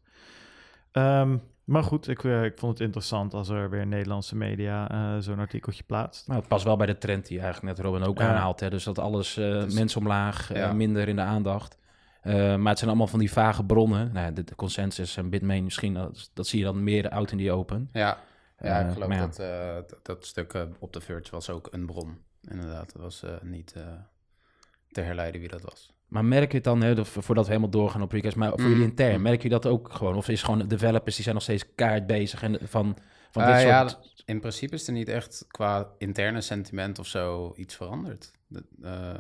Um, maar goed, ik, uh, ik vond het interessant als er weer Nederlandse media uh, zo'n artikeltje plaatst. Nou, het past wel bij de trend die eigenlijk net Robin ook aanhaalt. Hè? Dus dat alles uh, mensen omlaag, ja. minder in de aandacht. maar het zijn allemaal van die vage bronnen. Nou, de, de consensus en Bitmain misschien, dat, dat, zie je dan meer out in die open. Ja, ja ik geloof dat, dat, dat stuk op de Verge was ook een bron. Inderdaad, dat was niet te herleiden wie dat was. Maar merk je het dan, hè, voordat we helemaal doorgaan op request, maar voor jullie mm. intern, merk je dat ook gewoon? Of is gewoon developers die zijn nog steeds kaart bezig en van, van dit uh, soort... Ja, in principe is er niet echt qua interne sentiment of zo iets veranderd. Uh,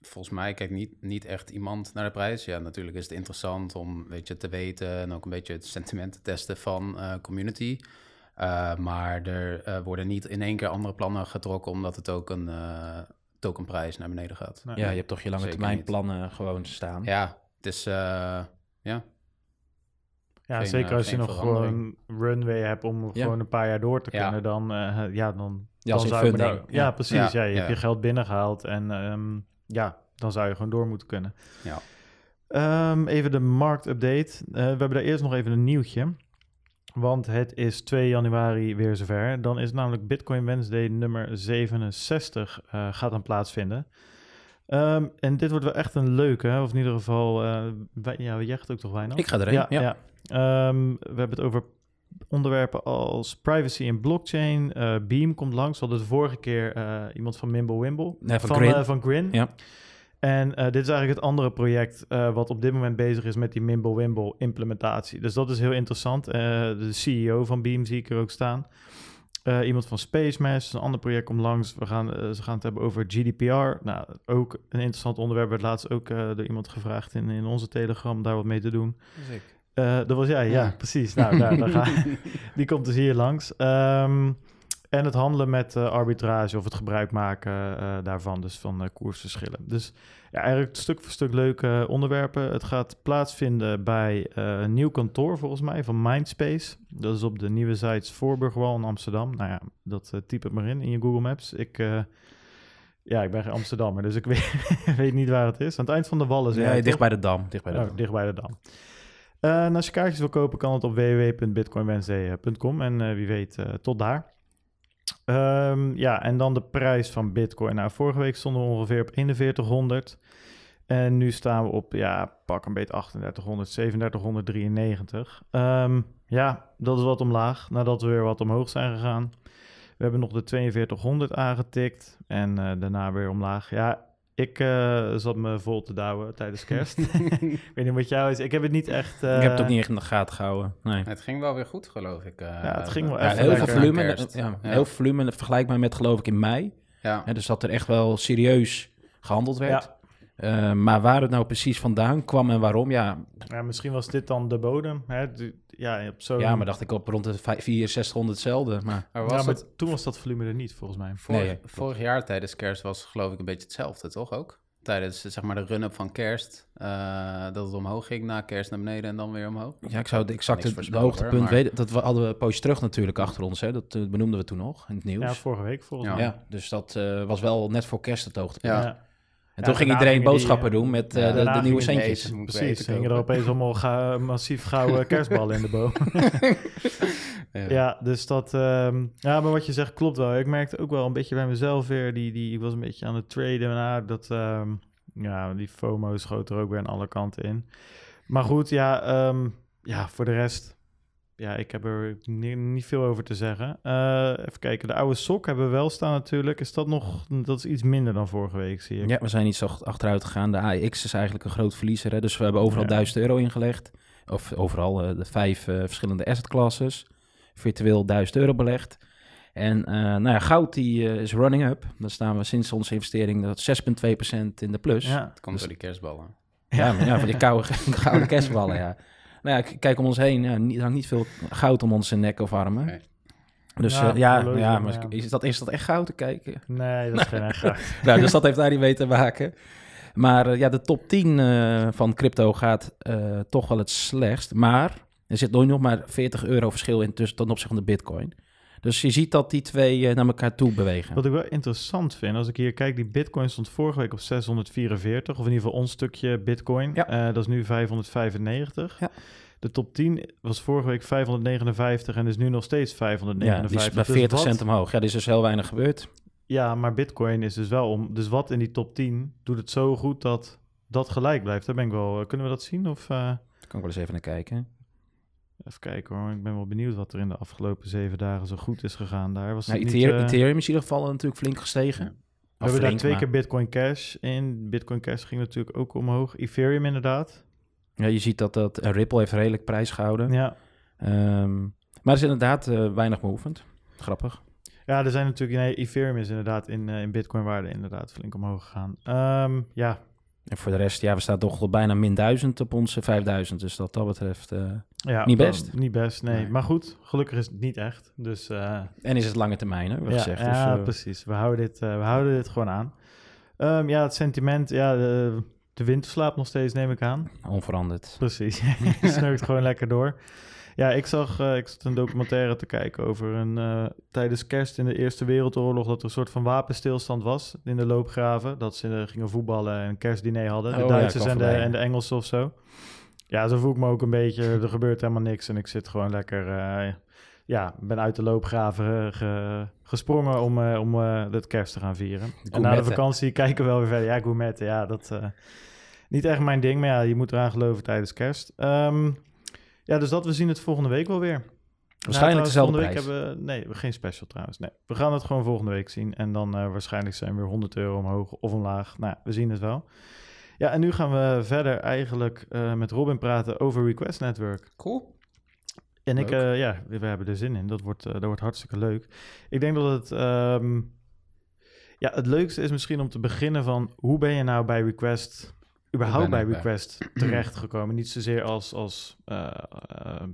volgens mij kijkt niet, niet echt iemand naar de prijs. Ja, natuurlijk is het interessant om weet je, te weten en ook een beetje het sentiment te testen van uh, community. Uh, maar er worden niet in één keer andere plannen getrokken, omdat het ook een, tokenprijs naar beneden gaat. ja, je hebt toch je lange termijn plannen gewoon staan. Ja, het is, uh, ja. Ja, zeker eh, als je nog gewoon een runway hebt om gewoon een paar jaar door te kunnen, dan, uh, ja, dan, ja, dan zou je daar, ja, precies. Ja, je hebt je geld binnengehaald en um, ja, dan zou je gewoon door moeten kunnen. Ja. Um, even de marktupdate. Uh, we hebben daar eerst nog even een nieuwtje. Want het is 2 januari weer zover. Dan is namelijk Bitcoin Wednesday nummer 67 uh, gaat dan plaatsvinden. Um, en dit wordt wel echt een leuke, of in ieder geval, uh, wij, ja, jij gaat ook toch weinig? Ik ga erin, ja. ja. ja. Um, we hebben het over onderwerpen als privacy en blockchain. Uh, Beam komt langs, we hadden de vorige keer iemand van Mimble Wimble. Nee, van, van Grin. van Grin. Ja. En uh, dit is eigenlijk het andere project uh, wat op dit moment bezig is met die Mimblewimble implementatie. Dus dat is heel interessant. Uh, de CEO van Beam zie ik er ook staan. iemand van SpaceMass, een ander project komt langs. We gaan, ze gaan het hebben over GDPR. Nou, ook een interessant onderwerp. Werd laatst ook door iemand gevraagd in, in onze Telegram daar wat mee te doen. dat was jij, ja, ja, precies. Nou, daar, daar ga, die komt dus hier langs. Um, en het handelen met uh, arbitrage of het gebruik maken uh, daarvan, dus van uh, koersverschillen. Dus ja, eigenlijk stuk voor stuk leuke onderwerpen. Het gaat plaatsvinden bij een nieuw kantoor, volgens mij, van Mindspace. Dat is op de nieuwe sites Voorburgwal in Amsterdam. Nou ja, dat typ het maar in in je Google Maps. Ik, ja, ik ben geen Amsterdammer, dus ik weet, weet, niet waar het is. Aan het eind van de wallen. Ja, dicht bij de Dam. Dicht bij de oh, Dam. Dicht bij de Dam. en als je kaartjes wil kopen, kan het op www.bitcoinwednesday.com. En wie weet, tot daar. Um, ja, en dan de prijs van Bitcoin. Nou, vorige week stonden we ongeveer op 4100. En nu staan we op, ja, pak een beetje 3800, 3793. Um, ja, dat is wat omlaag, nadat we weer wat omhoog zijn gegaan. We hebben nog de 4200 aangetikt en uh, daarna weer omlaag. Ja, ik uh, zat me vol te douwen tijdens kerst. ik weet niet wat jou is. Ik heb het niet echt... Uh... Ik heb het ook niet echt in de gaten gehouden. Nee. Het ging wel weer goed, geloof ik. Uh, ja, het ging wel ja, heel veel volume. Ja, ja, Heel veel volume vergelijkbaar met, geloof ik, in mei. Ja. ja dus dat er echt wel serieus gehandeld werd. Uh, maar waar het nou precies vandaan kwam en waarom, ja... ja misschien was dit dan de bodem, hè? ja, op zo ja, maar dacht ik op rond de 400, 600 hetzelfde. Maar, maar, was ja, maar toen was dat volume er niet, volgens mij. Vorig, nee, vorig jaar tijdens kerst was geloof ik een beetje hetzelfde, toch ook? Tijdens zeg maar de run-up van kerst, uh, dat het omhoog ging, na kerst naar beneden en dan weer omhoog. Ja, ik zou het exact het hoogtepunt maar... weten. Dat we, hadden we een poosje terug natuurlijk achter ons, hè? dat uh, benoemden we toen nog in het nieuws. Ja, vorige week volgens ja. mij. Ja, dus dat uh, was wel net voor kerst het hoogtepunt. Ja. En ja, toen ging iedereen boodschappen die, doen met uh, de, de, nieuwe centjes. Precies, gingen er opeens allemaal ga, massief gouden kerstballen in de boom. ja. ja. dus dat... Um, ja, maar wat je zegt klopt wel. Ik merkte ook wel een beetje bij mezelf weer... Die, die, ik was een beetje aan het traden. Nou, dat, um, ja, die FOMO schoot er ook weer aan alle kanten in. Maar goed, ja, um, ja voor de rest ja, ik heb er niet, niet veel over te zeggen. Uh, even kijken, de oude sok hebben we wel staan natuurlijk. Is dat nog, dat is iets minder dan vorige week, zie ik. Ja, we zijn iets achteruit gegaan. De AX is eigenlijk een groot verliezer. Hè? Dus we hebben overal ja. 1000 euro ingelegd. Of overal uh, de vijf uh, verschillende asset classes. Virtueel 1000 euro belegd. En nou ja, goud die is running up. Dan staan we sinds onze investering dat 6,2% in de plus. Ja, het komt dus, door die kerstballen. Ja, maar, ja van die koude, gouden kerstballen, ja. Nou ja, kijk om ons heen. Ja, niet, hangt niet veel goud om onze nek of armen. Nee. Dus ja, uh, ja, ja, maar Is, dat, is dat echt goud te kijken? Nee, dat is geen echt goud. nou, dus dat heeft daar niet mee te maken. Maar uh, ja, de top 10 uh, van crypto gaat toch wel het slechtst. Maar er zit nooit nog maar 40 euro verschil in tussen ten opzichte van de bitcoin. Dus je ziet dat die twee naar elkaar toe bewegen. Wat ik wel interessant vind, als ik hier kijk, die bitcoin stond vorige week op 644, of in ieder geval ons stukje bitcoin. Ja. dat is nu 595. Ja. De top 10 was vorige week 559 en is nu nog steeds 559. Ja, die is bij 40 dus cent omhoog. Ja, er is dus heel weinig gebeurd. Ja, maar Bitcoin is dus wel om. Dus wat in die top 10 doet het zo goed dat dat gelijk blijft? Daar ben ik wel. Eh, kunnen we dat zien? Of, uh... Daar kan ik wel eens even naar kijken. Even kijken hoor. Ik ben wel benieuwd wat er in de afgelopen zeven dagen zo goed is gegaan. Daar was nou, Ethereum, niet, uh... Ethereum is in ieder geval natuurlijk flink gestegen. We hebben daar twee keer Bitcoin Cash in. Bitcoin Cash ging natuurlijk ook omhoog. Ethereum inderdaad. Ja, je ziet dat, dat Ripple heeft redelijk prijs gehouden. Ja. Um, maar het is inderdaad uh, weinig movement. Grappig. Ja, er zijn natuurlijk... Nee, Ethereum is inderdaad in, uh, in Bitcoin-waarde inderdaad flink omhoog gegaan. Um, ja. En voor de rest, ja, we staan toch al bijna min 1000 op onze 5000. Dus dat dat betreft uh, ja, niet best. Niet best, nee. Maar goed, gelukkig is het niet echt. Dus, en is het lange termijn, hè, ja, gezegd. Ja, dus, precies. We houden, dit, we houden dit gewoon aan. Um, ja, het sentiment, ja, de, de winter slaapt nog steeds, neem ik aan. Onveranderd. Precies. Je sneukt gewoon lekker door. Ja, ik zag, ik zat een documentaire te kijken over een tijdens kerst in de Eerste Wereldoorlog dat er een soort van wapenstilstand was in de loopgraven. Dat ze gingen voetballen en een kerstdiner hadden. De oh, Duitsers en, de, en de Engelsen of zo. Ja, zo voel ik me ook een beetje. Er gebeurt helemaal niks en ik zit gewoon lekker. Uh, ja, ben uit de loopgraven gesprongen om, om het kerst te gaan vieren. En na de vakantie kijken we wel weer verder. Ja, gourmetten, ja, dat niet echt mijn ding, maar ja, je moet eraan geloven tijdens kerst. Um, ja, dus dat, we zien het volgende week wel weer. Waarschijnlijk nou, dezelfde week hebben we, nee, geen special trouwens. Nee, we gaan het gewoon volgende week zien. En dan uh, waarschijnlijk zijn we weer 100 euro omhoog of omlaag. Nou, we zien het wel. Ja, en nu gaan we verder eigenlijk uh, met Robin praten over Request Network. Cool. En ik, uh, ja, we, hebben er zin in. Dat wordt, dat wordt hartstikke leuk. Ik denk dat het, um, ja, het leukste is misschien om te beginnen van hoe ben je nou bij Request überhaupt bij Request terechtgekomen? Niet zozeer als, als uh,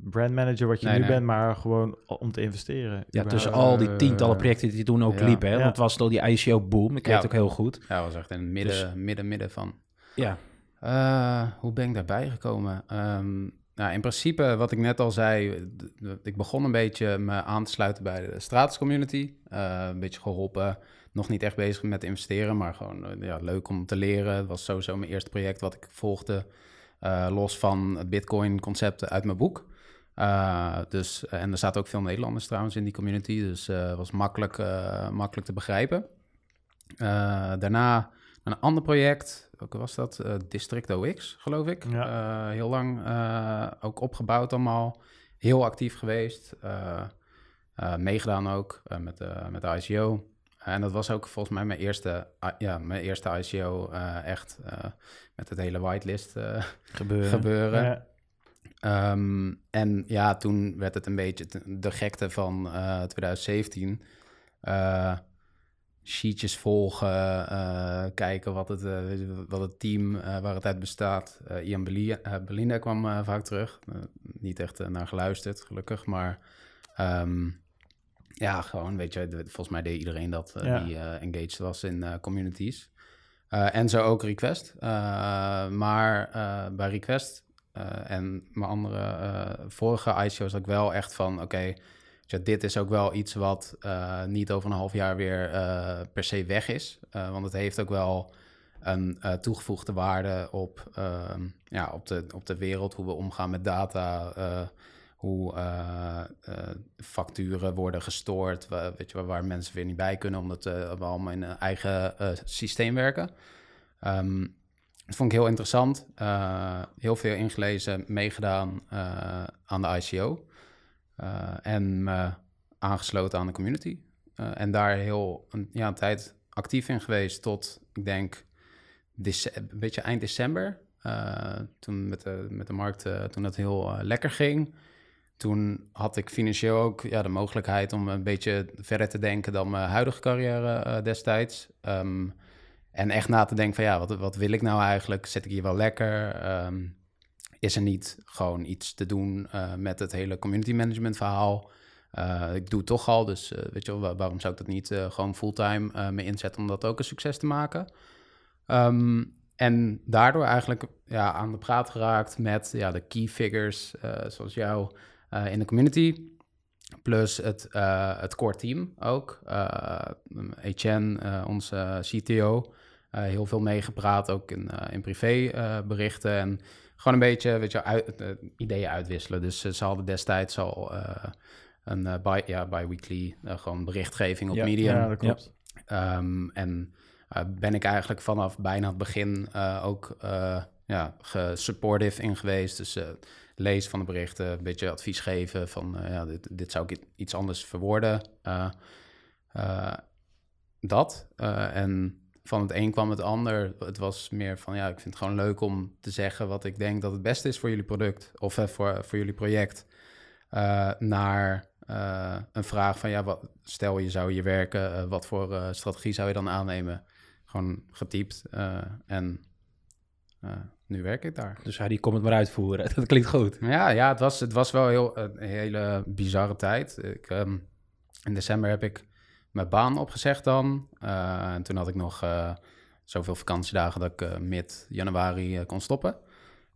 brandmanager wat je nu bent, maar gewoon om te investeren. Ja, tussen al die tientallen projecten die toen ook liepen. Hè? Want het was door die ICO-boom. Ik weet het ook heel goed. Ja, was echt in het midden, dus, midden, midden van. Ja. Uh, hoe ben ik daarbij gekomen? Um, nou, in principe, wat ik net al zei, ik begon een beetje me aan te sluiten bij de Stratus community. Uh, een beetje geholpen nog niet echt bezig met investeren, maar gewoon eh, ja, leuk om te leren. Het was sowieso mijn eerste project wat ik volgde, los van het Bitcoin-concepten uit mijn boek. Dus, en er zaten ook veel Nederlanders trouwens in die community, dus het was makkelijk, makkelijk te begrijpen. daarna een ander project, welke was dat? District OX, geloof ik. Ja. heel lang ook opgebouwd allemaal, heel actief geweest. meegedaan ook met, met de ICO. En dat was ook volgens mij mijn eerste, ja, mijn eerste ICO uh, echt uh, met het hele whitelist uh, gebeuren. gebeuren. Ja. Um, en ja, toen werd het een beetje de gekte van 2017. Sheetjes volgen, kijken wat het, wat het team waar het uit bestaat. Ian Belinda kwam vaak terug. niet echt naar geluisterd, gelukkig, maar... Um, ja, gewoon, weet je, volgens mij deed iedereen dat die engaged was in communities. en zo ook Request. maar bij Request en mijn andere vorige ICO's had ik wel echt van, oké, dit is ook wel iets wat niet over een half jaar weer per se weg is. want het heeft ook wel een toegevoegde waarde op, ehm, ja, op, de, op de wereld, hoe we omgaan met data hoe facturen worden gestoord, waar, weet je, waar mensen weer niet bij kunnen, omdat we allemaal in een eigen systeem werken. Um, dat vond ik heel interessant. heel veel ingelezen, meegedaan aan de ICO. En me aangesloten aan de community. en daar heel een, ja, tijd actief in geweest tot, ik denk, een beetje eind december. toen met de, met de markt, toen het heel lekker ging toen had ik financieel ook ja, de mogelijkheid om een beetje verder te denken dan mijn huidige carrière destijds. Ehm, en echt na te denken van ja, wat, wat wil ik nou eigenlijk? Zit ik hier wel lekker? Ehm, is er niet gewoon iets te doen uh, met het hele community management verhaal? Uh, ik doe het toch al, dus weet je wel, waarom zou ik dat niet gewoon fulltime me inzetten om dat ook een succes te maken? Um, en daardoor eigenlijk ja, aan de praat geraakt met ja, de key figures, zoals jou, eh, in de community. Plus het, het core team ook. Etienne, onze CTO, heel veel meegepraat, ook in, in privéberichten. en gewoon een beetje weet je, uit, ideeën uitwisselen. Dus ze hadden destijds al een uh, bi ja, bi-weekly gewoon berichtgeving op ja, Medium. Ja, dat klopt. Ehm, en ben ik eigenlijk vanaf bijna het begin ook ja, supportive in geweest. Dus uh, lezen van de berichten, een beetje advies geven van uh, ja, dit, dit zou ik iets anders verwoorden. Uh, dat. en van het een kwam het ander. Het was meer van ja, ik vind het gewoon leuk om te zeggen wat ik denk dat het beste is voor jullie product of voor, voor jullie project. naar een vraag van ja, wat, stel je zou hier werken, wat voor strategie zou je dan aannemen? Gewoon getypt en nu werk ik daar. Dus hij die komt het maar uitvoeren. Dat klinkt goed. Ja, ja het, was, het was wel heel, een hele bizarre tijd. Ik, ehm, in december heb ik mijn baan opgezegd dan. Uh, en toen had ik nog uh, zoveel vakantiedagen dat ik uh, mid-januari kon stoppen.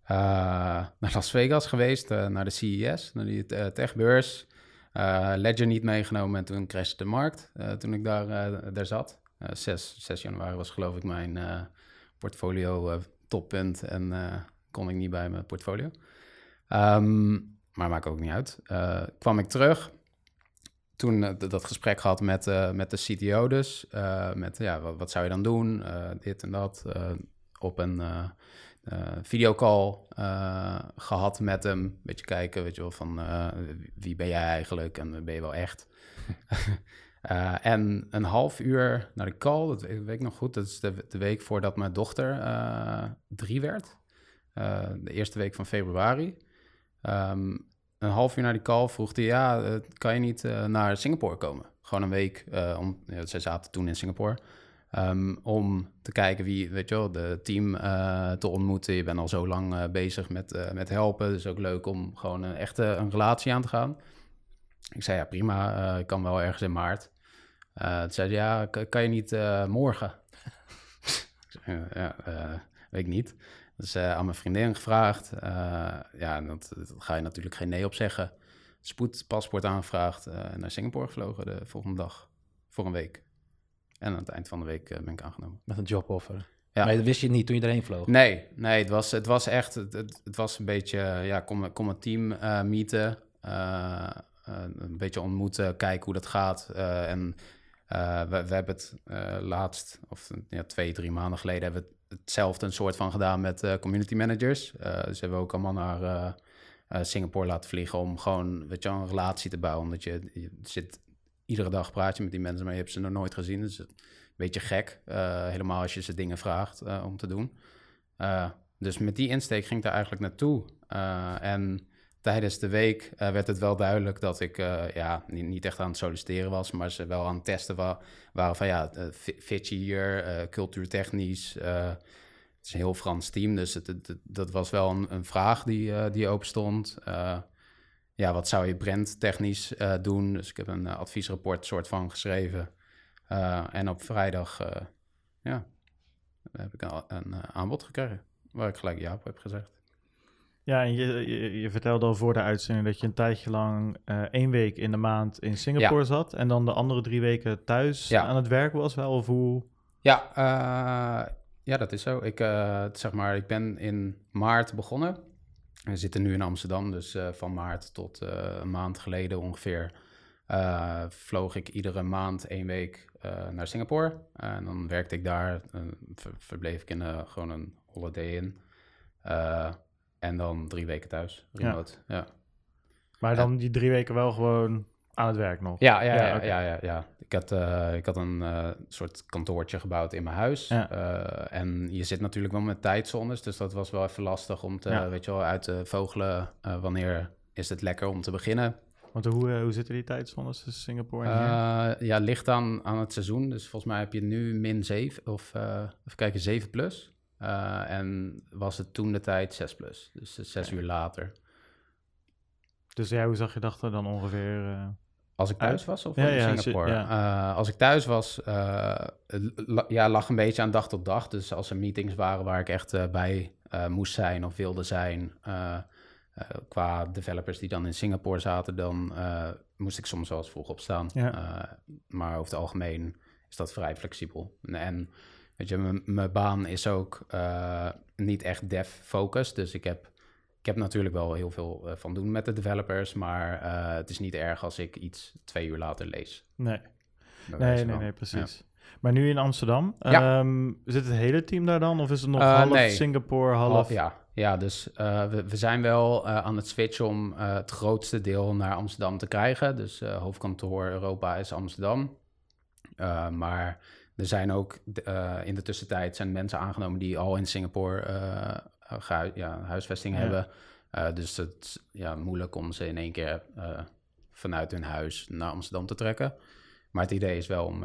naar Las Vegas geweest, naar de CES, naar die techbeurs. Ledger niet meegenomen en toen crashte de markt toen ik daar, daar zat. 6, 6 januari was geloof ik mijn portfolio toppunt en kon ik niet bij mijn portfolio. Um, maar maakt ook niet uit. Kwam ik terug. Toen uh, dat gesprek gehad met, met de CTO dus. met ja, wat, wat, zou je dan doen? dit en dat. op een videocall gehad met hem. Beetje kijken, weet je wel, van wie ben jij eigenlijk en ben je wel echt? En een half uur naar de call, dat weet, ik nog goed, dat is de, de week voordat mijn dochter drie werd. De eerste week van februari. Um, een half uur naar die call vroeg hij, ja, kan je niet naar Singapore komen? Gewoon een week, om, ja, zij zaten toen in Singapore. Um, om te kijken wie, weet je wel, de team te ontmoeten. Je bent al zo lang bezig met, met helpen, dus ook leuk om gewoon een echte een relatie aan te gaan. Ik zei, ja prima, ik kan wel ergens in maart. Toen zei ja, kan je niet morgen? ja, weet ik niet. Dus aan mijn vriendin gevraagd. ja, dat, dat, ga je natuurlijk geen nee op zeggen. Spoedpaspoort aangevraagd en naar Singapore gevlogen de volgende dag. Voor een week. En aan het eind van de week ben ik aangenomen. Met een joboffer? Ja. Maar dat wist je niet toen je erheen vloog? Nee, nee het, was, het was echt... Het, het was een beetje... Ja, kom, kom een team meeten. een beetje ontmoeten, kijken hoe dat gaat. en uh, we, we, hebben het uh, laatst, of ja, twee, drie maanden geleden, hebben we hetzelfde een soort van gedaan met uh, community managers. dus hebben we ook allemaal naar Singapore laten vliegen om gewoon weet je, een relatie te bouwen. Omdat je, je zit iedere dag praat je met die mensen, maar je hebt ze nog nooit gezien. Dus een beetje gek, helemaal als je ze dingen vraagt om te doen. dus met die insteek ging ik daar eigenlijk naartoe. en tijdens de week uh, werd het wel duidelijk dat ik uh, ja, niet, echt aan het solliciteren was, maar ze wel aan het testen wa waren van ja, uh, cultuurtechnisch. het is een heel Frans team, dus dat was wel een, een vraag die, die open stond. ja, wat zou je brandtechnisch doen? Dus ik heb een adviesrapport soort van geschreven. en op vrijdag ja, heb ik een, een aanbod gekregen, waar ik gelijk ja op heb gezegd. Ja, en je, je, vertelde al voor de uitzending dat je een tijdje lang uh, één week in de maand in Singapore zat en dan de andere drie weken thuis aan het werk was wel, of hoe? Ja, uh, ja dat is zo. Ik, uh, zeg maar, ik ben in maart begonnen. We zitten nu in Amsterdam, dus van maart tot een maand geleden ongeveer vloog ik iedere maand één week naar Singapore. en dan werkte ik daar, ver, verbleef ik in gewoon een holiday in. En dan drie weken thuis, remote. Ja. ja. Maar dan die drie weken wel gewoon aan het werk nog? Ja, ja, ja, ja, ja, ja, Ik, had, uh, ik had een uh, soort kantoortje gebouwd in mijn huis. Ja. Uh, en je zit natuurlijk wel met tijdzones, dus dat was wel even lastig om te, weet je wel, uit te vogelen wanneer is het lekker om te beginnen. Want hoe, hoe zitten die tijdzones tussen Singapore en hier? Ja, ligt aan, aan het seizoen. Dus volgens mij heb je nu min 7 of even kijken, 7 plus. Uh, en was het toen de tijd 6 plus, dus 6 uur later. Dus ja, hoe zag je dag er dan ongeveer? Uh, als ik thuis was of ja, in Singapore? Ja. Uh, als ik thuis was, ja, lag een beetje aan dag tot dag. Dus als er meetings waren waar ik echt bij moest zijn of wilde zijn, qua developers die dan in Singapore zaten, dan moest ik soms wel eens vroeg opstaan. maar over het algemeen is dat vrij flexibel. En weet je, mijn baan is ook niet echt dev-focused. Dus ik heb, ik heb natuurlijk wel heel veel van doen met de developers. Maar het is niet erg als ik iets twee uur later lees. Nee, nee, nee, nee, precies. Maar nu in Amsterdam, ja. Ehm, zit het hele team daar dan? Of is het nog uh, half nee. Singapore, half... ja. ja, dus uh, we, we, zijn wel uh, aan het switchen om het grootste deel naar Amsterdam te krijgen. Dus hoofdkantoor Europa is Amsterdam. maar er zijn ook in de tussentijd zijn mensen aangenomen die al in Singapore ja, huisvesting ja. hebben. dus het is ja, moeilijk om ze in één keer vanuit hun huis naar Amsterdam te trekken. Maar het idee is wel om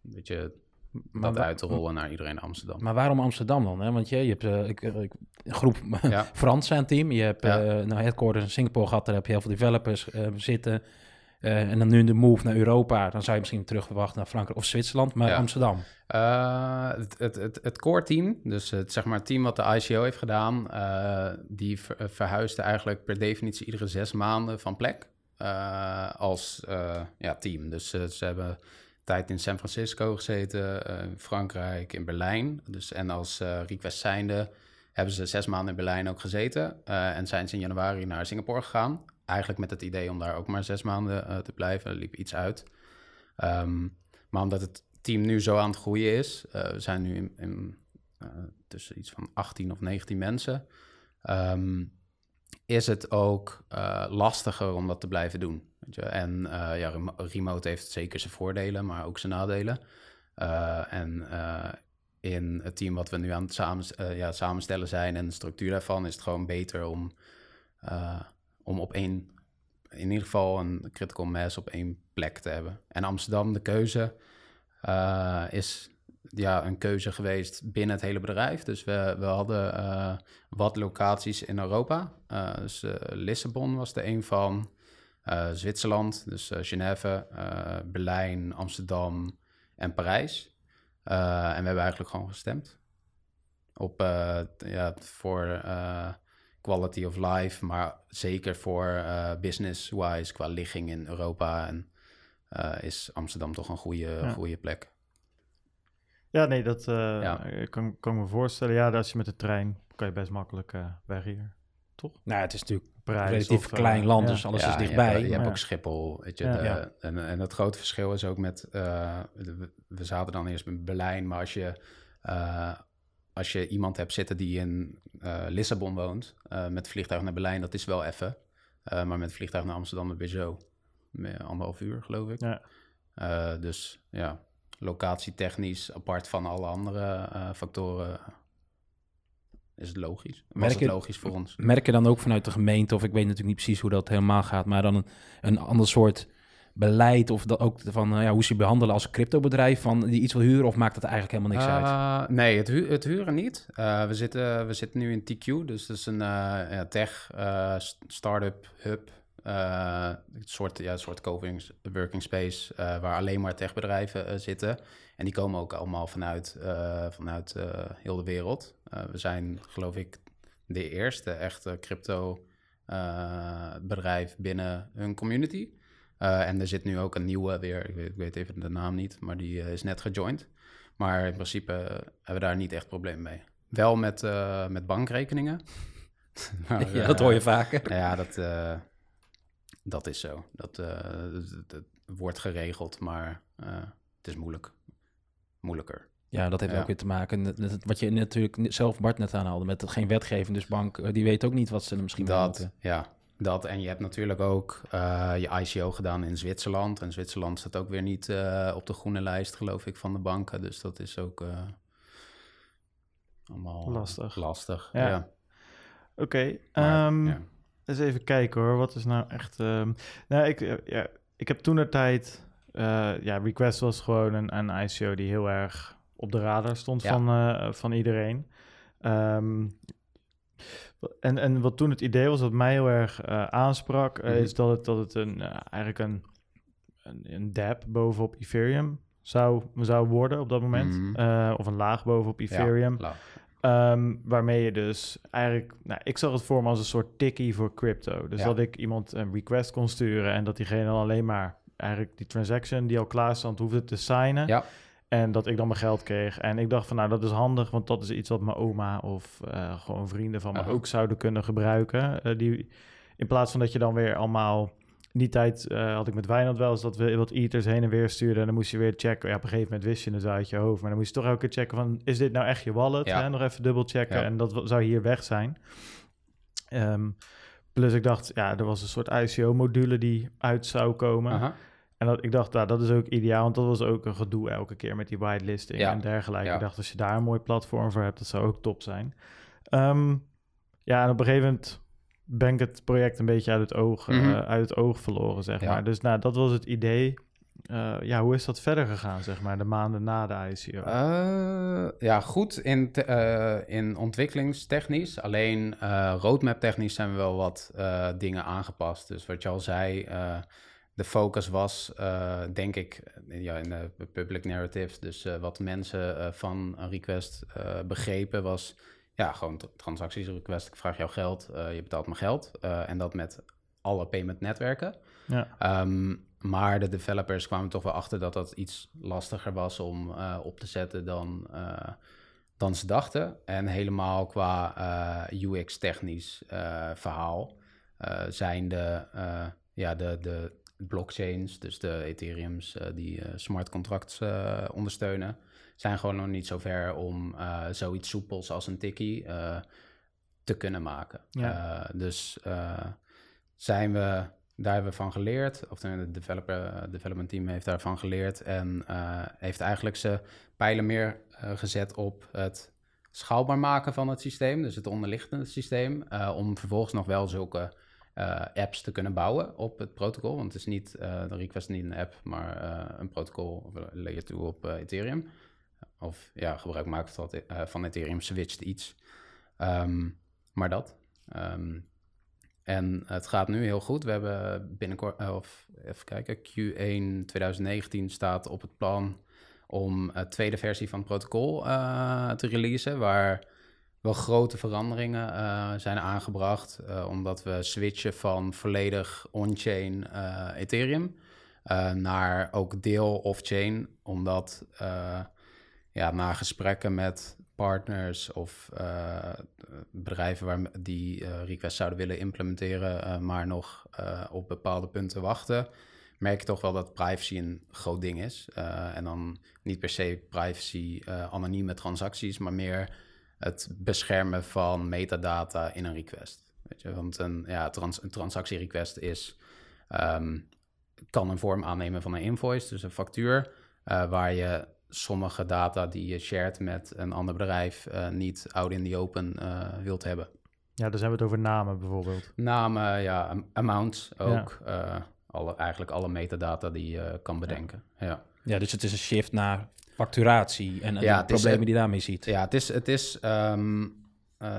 weet je, dat uit te rollen naar iedereen in Amsterdam. Maar waarom Amsterdam dan? Hè? Want je, je hebt uh, ik, ik, een groep ja. Frans zijn team. Je hebt ja. uh, nou, headquarters in Singapore gehad. Daar heb je heel veel developers uh, zitten. En dan nu de move naar Europa. Dan zou je misschien terug verwachten naar Frankrijk of Zwitserland. Maar Amsterdam? het, het, het, het, core team, dus het, zeg maar, het team wat de ICO heeft gedaan... die ver, verhuisde eigenlijk per definitie iedere zes maanden van plek. als ja, team. Dus ze hebben tijd in San Francisco gezeten, in Frankrijk, in Berlijn. Dus, en als request zijnde hebben ze zes maanden in Berlijn ook gezeten. En zijn ze in januari naar Singapore gegaan. Eigenlijk met het idee om daar ook maar zes maanden te blijven. Liep iets uit. Um, maar omdat het team nu zo aan het groeien is, we zijn nu in, in tussen iets van 18 of 19 mensen. Um, is het ook lastiger om dat te blijven doen. En uh, ja, remote heeft zeker zijn voordelen, maar ook zijn nadelen. En in het team wat we nu aan het samen, ja, samenstellen zijn en de structuur daarvan, is het gewoon beter om, om op één, in ieder geval een critical mass op één plek te hebben. En Amsterdam, de keuze, is ja, een keuze geweest binnen het hele bedrijf. Dus we, we hadden wat locaties in Europa. dus Lissabon was er een van. Zwitserland, dus Genève, Berlijn, Amsterdam en Parijs. en we hebben eigenlijk gewoon gestemd. Op, ja, voor quality of life, maar zeker voor business-wise, qua ligging in Europa. En is Amsterdam toch een goede, ja. goede plek. Ja, nee, dat ja. Kan, kan me voorstellen. Ja, als je met de trein kan je best makkelijk weg hier, toch? Nou, het is natuurlijk relatief klein eh, land, dus alles is dichtbij. Je hebt, ook Schiphol, weet je. De, en, en het grote verschil is ook met... Uh, we, zaten dan eerst in Berlijn, maar als je... Uh, als je iemand hebt zitten die in Lissabon woont, met vliegtuig naar Berlijn, dat is wel even. maar met vliegtuig naar Amsterdam dan weer zo. Anderhalf uur, geloof ik. Ja. dus ja, locatietechnisch, apart van alle andere factoren, is het logisch. Was merk het logisch voor ons. Merk je dan ook vanuit de gemeente, of ik weet natuurlijk niet precies hoe dat helemaal gaat, maar dan een, een ander soort beleid of dat ook van ja, hoe ze behandelen als cryptobedrijf van die iets wil huren of maakt dat eigenlijk helemaal niks uit? Uh, nee, het, het, huren niet. Uh, we, zitten, we zitten nu in TQ, dus dat is een uh, tech startup hub. een soort, ja, soort co-working space waar alleen maar techbedrijven zitten. En die komen ook allemaal vanuit, vanuit heel de wereld. Eh, we zijn, geloof ik, de eerste echte crypto bedrijf binnen hun community. Uh, en er zit nu ook een nieuwe weer, ik weet, ik weet even de naam niet, maar die is net gejoind. Maar in principe hebben we daar niet echt probleem mee. Wel met, met bankrekeningen. maar, ja, dat hoor je vaker. ja, dat, dat is zo. Dat, dat, wordt geregeld, maar het is moeilijk. Moeilijker. Ja, dat heeft ook weer te maken met wat je natuurlijk zelf Bart net aanhaalde met geen wetgeving. Dus bank, eh, die weet ook niet wat ze misschien dat, moeten. Ja, dat. En je hebt natuurlijk ook uh, je ICO gedaan in Zwitserland. En Zwitserland staat ook weer niet uh, op de groene lijst, geloof ik, van de banken. Dus dat is ook uh, allemaal lastig. lastig ja. ja. Oké, okay, um, ja. eens even kijken hoor. Wat is nou echt... Um, nou, ik, ja, ik heb toen de tijd... ja, Request was gewoon een, een ICO die heel erg op de radar stond van, van iedereen. Um, en, en wat toen het idee was, dat mij heel erg uh, aansprak, uh, mm -hmm. is dat het, dat het een, eigenlijk een, een, een dab bovenop Ethereum zou, zou worden op dat moment. Mm -hmm. of een laag bovenop Ethereum. Ja, Ehm, waarmee je dus eigenlijk, nou, ik zag het voor me als een soort tikkie voor crypto. Dus dat ik iemand een request kon sturen en dat diegene dan alleen maar eigenlijk die transaction die al klaar stond hoefde te signen. Ja. En dat ik dan mijn geld kreeg. En ik dacht van nou, dat is handig, want dat is iets wat mijn oma of uh, gewoon vrienden van me ook zouden kunnen gebruiken. Uh, die, in plaats van dat je dan weer allemaal die tijd uh, had ik met Wijnand wel eens dat we wat eaters heen en weer stuurden. En dan moest je weer checken. Ja, op een gegeven moment wist je het uit je hoofd. Maar dan moest je toch elke keer checken van... is dit nou echt je wallet? Ja. Hè? Nog even dubbel checken. En dat zou hier weg zijn. Um, plus ik dacht, ja, er was een soort ICO-module die uit zou komen. En dat, ik dacht, nou, dat is ook ideaal. Want dat was ook een gedoe elke keer met die whitelisting ja. en dergelijke. Ik dacht, als je daar een mooi platform voor hebt, dat zou ook top zijn. Um, ja, en op een gegeven moment ben ik het project een beetje uit het oog, mm uit het oog verloren, zeg maar. Dus nou, dat was het idee. Uh, ja, hoe is dat verder gegaan, zeg maar, de maanden na de ICO? Uh, ja, goed in, in ontwikkelingstechnisch. Alleen roadmap technisch zijn we wel wat dingen aangepast. Dus wat je al zei, de focus was, denk ik, ja, in de public narratives. Dus wat mensen van een request begrepen was ja, gewoon transacties, request, ik vraag jou geld, je betaalt me geld. En dat met alle payment netwerken. Ja. Um, maar de developers kwamen toch wel achter dat dat iets lastiger was om op te zetten dan, dan ze dachten. En helemaal qua UX-technisch verhaal zijn de, ja, de, de blockchains, dus de Ethereums die smart contracts ondersteunen zijn gewoon nog niet zo ver om zoiets soepels als een tikkie te kunnen maken. Ja. Dus zijn we, daar hebben we van geleerd, of de developer, development team heeft daarvan geleerd en heeft eigenlijk ze pijlen meer gezet op het schaalbaar maken van het systeem, dus het onderliggende systeem, om vervolgens nog wel zulke apps te kunnen bouwen op het protocol. Want het is niet, de request niet een app, maar een protocol of layer 2 op Ethereum. Of ja, gebruik maakt van, van Ethereum switcht iets. Um, maar dat. Um, en het gaat nu heel goed. We hebben binnenkort, of even kijken, Q1 2019 staat op het plan om een tweede versie van het protocol te releasen, waar wel grote veranderingen uh, zijn aangebracht, omdat we switchen van volledig on-chain Ethereum naar ook deel off-chain, omdat ja, na gesprekken met partners of bedrijven waar die requests zouden willen implementeren, maar nog op bepaalde punten wachten, merk je toch wel dat privacy een groot ding is. en dan niet per se privacy anonieme transacties, maar meer het beschermen van metadata in een request. Weet je? Want een, ja, trans een transactierequest is, um, kan een vorm aannemen van een invoice, dus een factuur, waar je sommige data die je shared met een ander bedrijf uh, niet out in the open uh, wilt hebben. Ja, dus hebben we het over namen bijvoorbeeld. Namen, ja, amounts ook. Ja. Uh, alle, eigenlijk alle metadata die je kan bedenken. Ja. ja. Ja. dus het is een shift naar facturatie en, ja, de problemen is, die daarmee ziet. Ja, het is, het is um,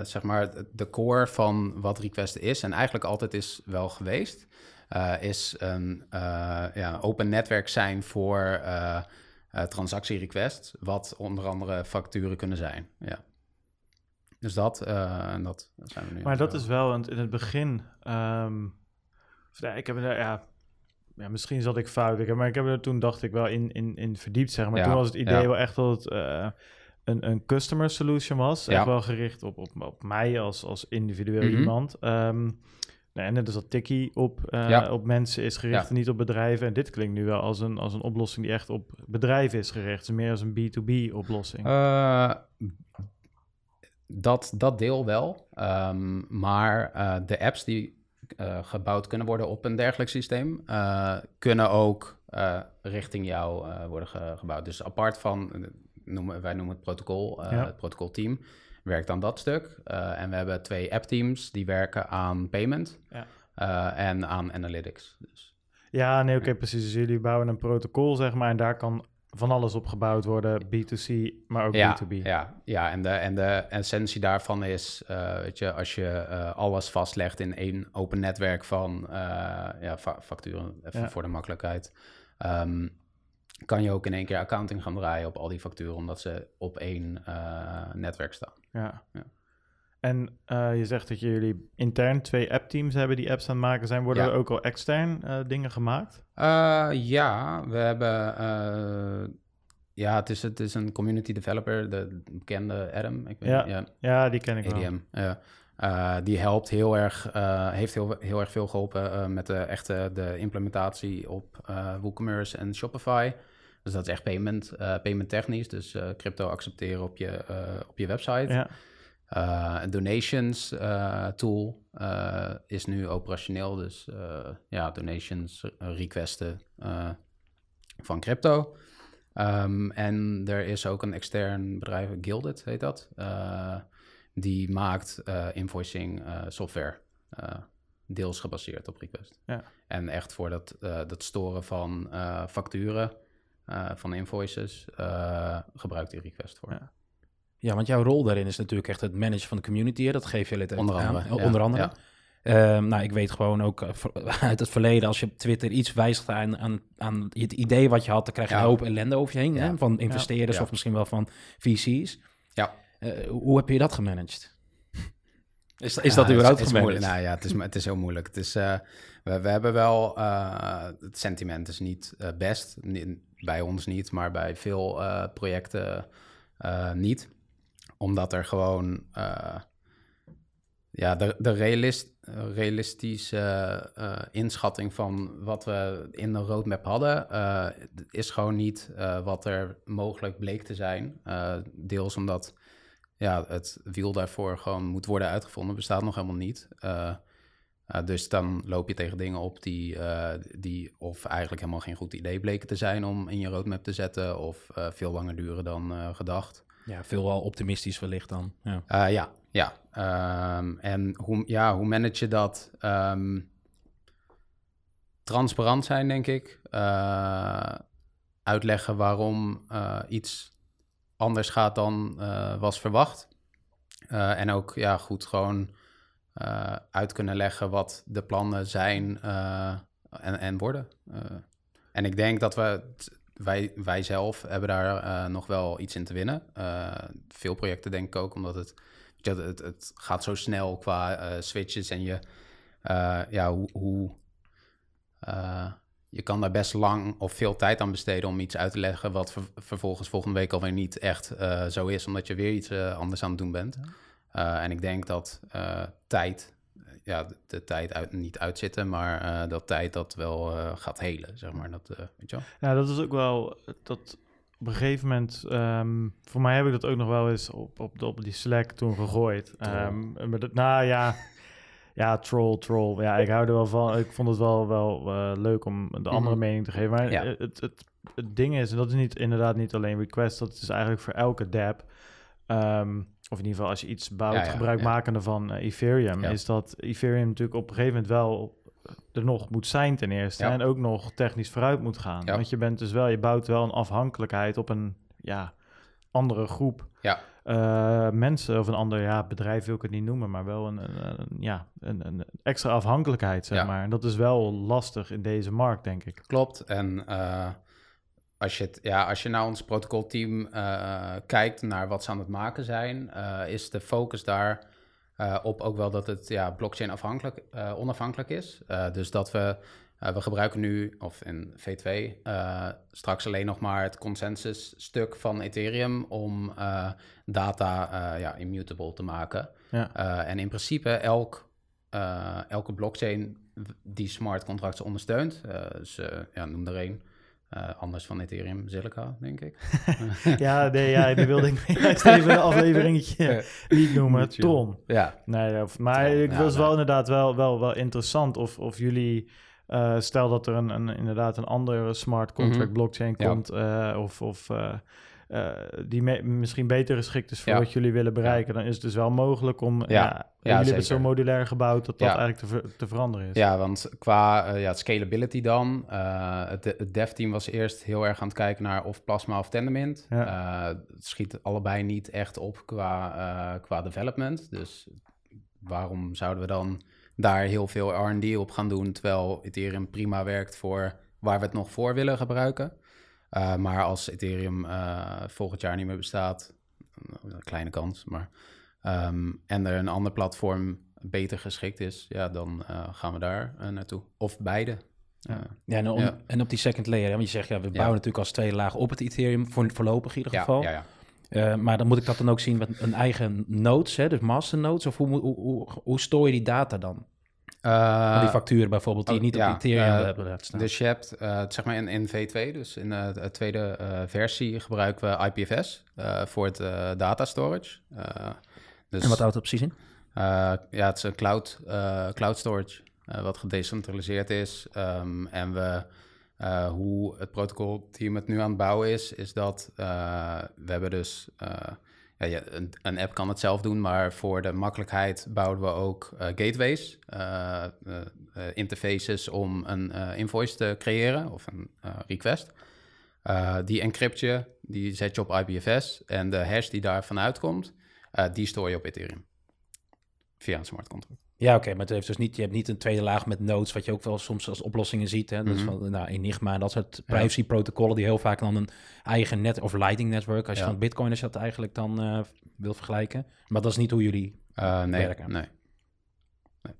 zeg maar de core van wat request is en eigenlijk altijd is wel geweest. is een ja, open netwerk zijn voor uh, transactierequest, wat onder andere facturen kunnen zijn. Ja. Dus dat, uh, en dat, zijn we nu. Maar dat is wel in het begin. Um, ja, ik heb ja, ja, misschien zat ik fout, maar ik heb er toen dacht ik wel in, in, in verdiept, zeg maar. Ja, toen was het idee wel echt dat het uh, een, een customer solution was. Echt wel gericht op, op, op mij als, als individueel mm -hmm. iemand. Um, Nee, net als dat Tikkie op, uh, op mensen is gericht en niet op bedrijven. En dit klinkt nu wel als een, als een oplossing die echt op bedrijven is gericht. Dus meer als een B2B-oplossing. Uh, eh, dat, dat deel wel. Um, maar de apps die gebouwd kunnen worden op een dergelijk systeem... kunnen ook richting jou worden ge gebouwd. Dus apart van, noemen, wij noemen het protocol, het protocolteam werkt aan dat stuk. En we hebben twee app-teams die werken aan payment ja. en aan analytics. Dus, ja, nee, oké, okay, precies. Dus jullie bouwen een protocol, zeg maar, en daar kan van alles op gebouwd worden, B2C, maar ook ja, B2B. Ja, ja en, de, en de essentie daarvan is, uh, weet je, als je alles vastlegt in één open netwerk van ja, fa facturen, even ja. voor de makkelijkheid, um, kan je ook in één keer accounting gaan draaien op al die facturen, omdat ze op één netwerk staan. Ja. ja. En je zegt dat jullie intern twee app-teams hebben die apps aan het maken zijn. Worden er ook al extern dingen gemaakt? ja, we hebben ja, het is, het is een community developer, de bekende Adam. Ik weet, ja. ja. Ja. die ken ik ADM, wel. Ja. Die helpt heel erg, heeft heel, heel erg veel geholpen met de echte de implementatie op WooCommerce en Shopify. Dus dat is echt payment, payment technisch, dus crypto accepteren op je, op je website. Ja. Een donations tool is nu operationeel, dus ja, donations requesten van crypto. Um, en er is ook een extern bedrijf, Gilded heet dat, uh, die maakt uh, invoicing uh, software, deels gebaseerd op request. Ja. En echt voor dat, dat storen van facturen, van invoices, gebruikt die request voor. Ja. Ja. want jouw rol daarin is natuurlijk echt het managen van de community. Dat geef je het onder andere. Aan, onder andere. Ehm, nou, ik weet gewoon ook eh, uit het verleden, als je op Twitter iets wijzigt aan, aan, aan het idee wat je had, dan krijg je een hoop ellende over je heen. Hè? Van investeerders of misschien wel van VC's. Ja. Uh, hoe heb je dat gemanaged? Is, is dat überhaupt het is, gemanaged? nou ja, het is, het is heel moeilijk. Het is, uh, we, we, hebben wel, het sentiment is niet best, bij ons niet, maar bij veel projecten niet. Omdat er gewoon ja, de, de realist, realistische uh, inschatting van wat we in de roadmap hadden, uh, is gewoon niet wat er mogelijk bleek te zijn. deels omdat ja, het wiel daarvoor gewoon moet worden uitgevonden, bestaat nog helemaal niet. dus dan loop je tegen dingen op die, die of eigenlijk helemaal geen goed idee bleken te zijn om in je roadmap te zetten, of veel langer duren dan gedacht. Ja, veel al optimistisch wellicht dan. Ja, ja, ja. Um, en hoe, ja, hoe manage je dat? Um, transparant zijn, denk ik. Uh, uitleggen waarom uh, iets anders gaat dan was verwacht. en ook ja, goed gewoon uit kunnen leggen wat de plannen zijn en, en worden. en ik denk dat we wij, wij zelf hebben daar nog wel iets in te winnen. veel projecten denk ik ook, omdat het het, het gaat zo snel qua uh, switches en je, ja, hoe, hoe je kan daar best lang of veel tijd aan besteden om iets uit te leggen wat ver, vervolgens volgende week alweer niet echt zo is, omdat je weer iets anders aan het doen bent. en ik denk dat tijd, ja, de, de, tijd uit, niet uitzitten, maar dat tijd dat wel gaat helen, zeg maar. Dat, weet je wel? Ja, dat is ook wel, dat op een gegeven moment, um, voor mij heb ik dat ook nog wel eens op, op, op die Slack toen gegooid. Um, maar dat, nou ja, ja, troll, troll. Ja, ik hou er wel van. Ik vond het wel, wel leuk om de andere mm mening te geven. Maar ja. het, het, het, ding is, en dat is niet, inderdaad niet alleen request, dat is eigenlijk voor elke dApp. Um, of in ieder geval als je iets bouwt, ja, gebruikmakende van uh, Ethereum, is dat Ethereum natuurlijk op een gegeven moment wel er nog moet zijn ten eerste. En ook nog technisch vooruit moet gaan. Want je bent dus wel, je bouwt wel een afhankelijkheid op een ja, andere groep ja. Uh, mensen of een ander ja, bedrijf wil ik het niet noemen, maar wel een, een, ja, een, een, extra afhankelijkheid, zeg maar. En dat is wel lastig in deze markt, denk ik. Klopt. En uh, als, je het, ja, als je naar ons protocolteam uh, kijkt, naar wat ze aan het maken zijn, is de focus daar uh, op ook wel dat het ja, blockchain afhankelijk, onafhankelijk is. Dus dat we, we gebruiken nu, of in V2, straks alleen nog maar het consensus stuk van Ethereum om data ja, immutable te maken. Ja. en in principe elk, elke blockchain die smart contracts ondersteunt, dus ja, noem er één. Uh, anders van Ethereum Silica, denk ik. ja, nee, ja, die wilde ik juist even een afleveringetje niet noemen. Tron. Ja. Nee, maar ik was wel inderdaad wel, wel, wel interessant of, of jullie... Uh, stel dat er een, een, inderdaad een andere smart contract mhm. blockchain komt... Uh, of, of uh, die misschien beter geschikt is voor wat jullie willen bereiken, dan is het dus wel mogelijk om. Ja, ja, jullie hebben het zo modulair gebouwd dat dat eigenlijk te, te, veranderen is. Ja, want qua uh, ja, scalability dan. Uh, het, het dev-team was eerst heel erg aan het kijken naar of Plasma of Tendermint. het schiet allebei niet echt op qua, qua development. Dus waarom zouden we dan daar heel veel RD op gaan doen, terwijl Ethereum prima werkt voor waar we het nog voor willen gebruiken? Maar als Ethereum volgend jaar niet meer bestaat, een kleine kans, maar ehm, en er een ander platform beter geschikt is, ja, dan gaan we daar naartoe. Of beide. Ja, ja, en, om, en, op die second layer, want je zegt, ja, we bouwen natuurlijk als tweede laag op het Ethereum, voor, voorlopig in ieder geval. Ja, ja, maar dan moet ik dat dan ook zien met een eigen nodes, hè, dus master nodes, of hoe, hoe, hoe, hoe stoor je die data dan? Uh, die facturen bijvoorbeeld, die oh, niet op Ethereum uh, hebben staan. Dus je hebt, uh, zeg maar in, in V2, dus in de tweede versie, gebruiken we IPFS voor het data storage. dus, en wat houdt het precies in? ja, het is een cloud, cloud storage, wat gedecentraliseerd is. Um, en we, hoe het protocolteam het nu aan het bouwen is, is dat we hebben dus ja, een, app kan het zelf doen, maar voor de makkelijkheid bouwen we ook uh, gateways, uh, interfaces om een invoice te creëren of een request. die encrypt je, die zet je op IPFS en de hash die daarvan uitkomt, die stoor je op Ethereum via een smart contract. Ja, oké, maar het heeft dus niet, je hebt niet een tweede laag met nodes, wat je ook wel soms als oplossingen ziet. Hè? Dat is mhm. van nou, Enigma en dat soort privacy-protocollen die heel vaak dan een eigen net of Lightning network, als je van Bitcoin is dat eigenlijk dan uh, wil vergelijken. Maar dat is niet hoe jullie uh, nee, werken. Nee. nee.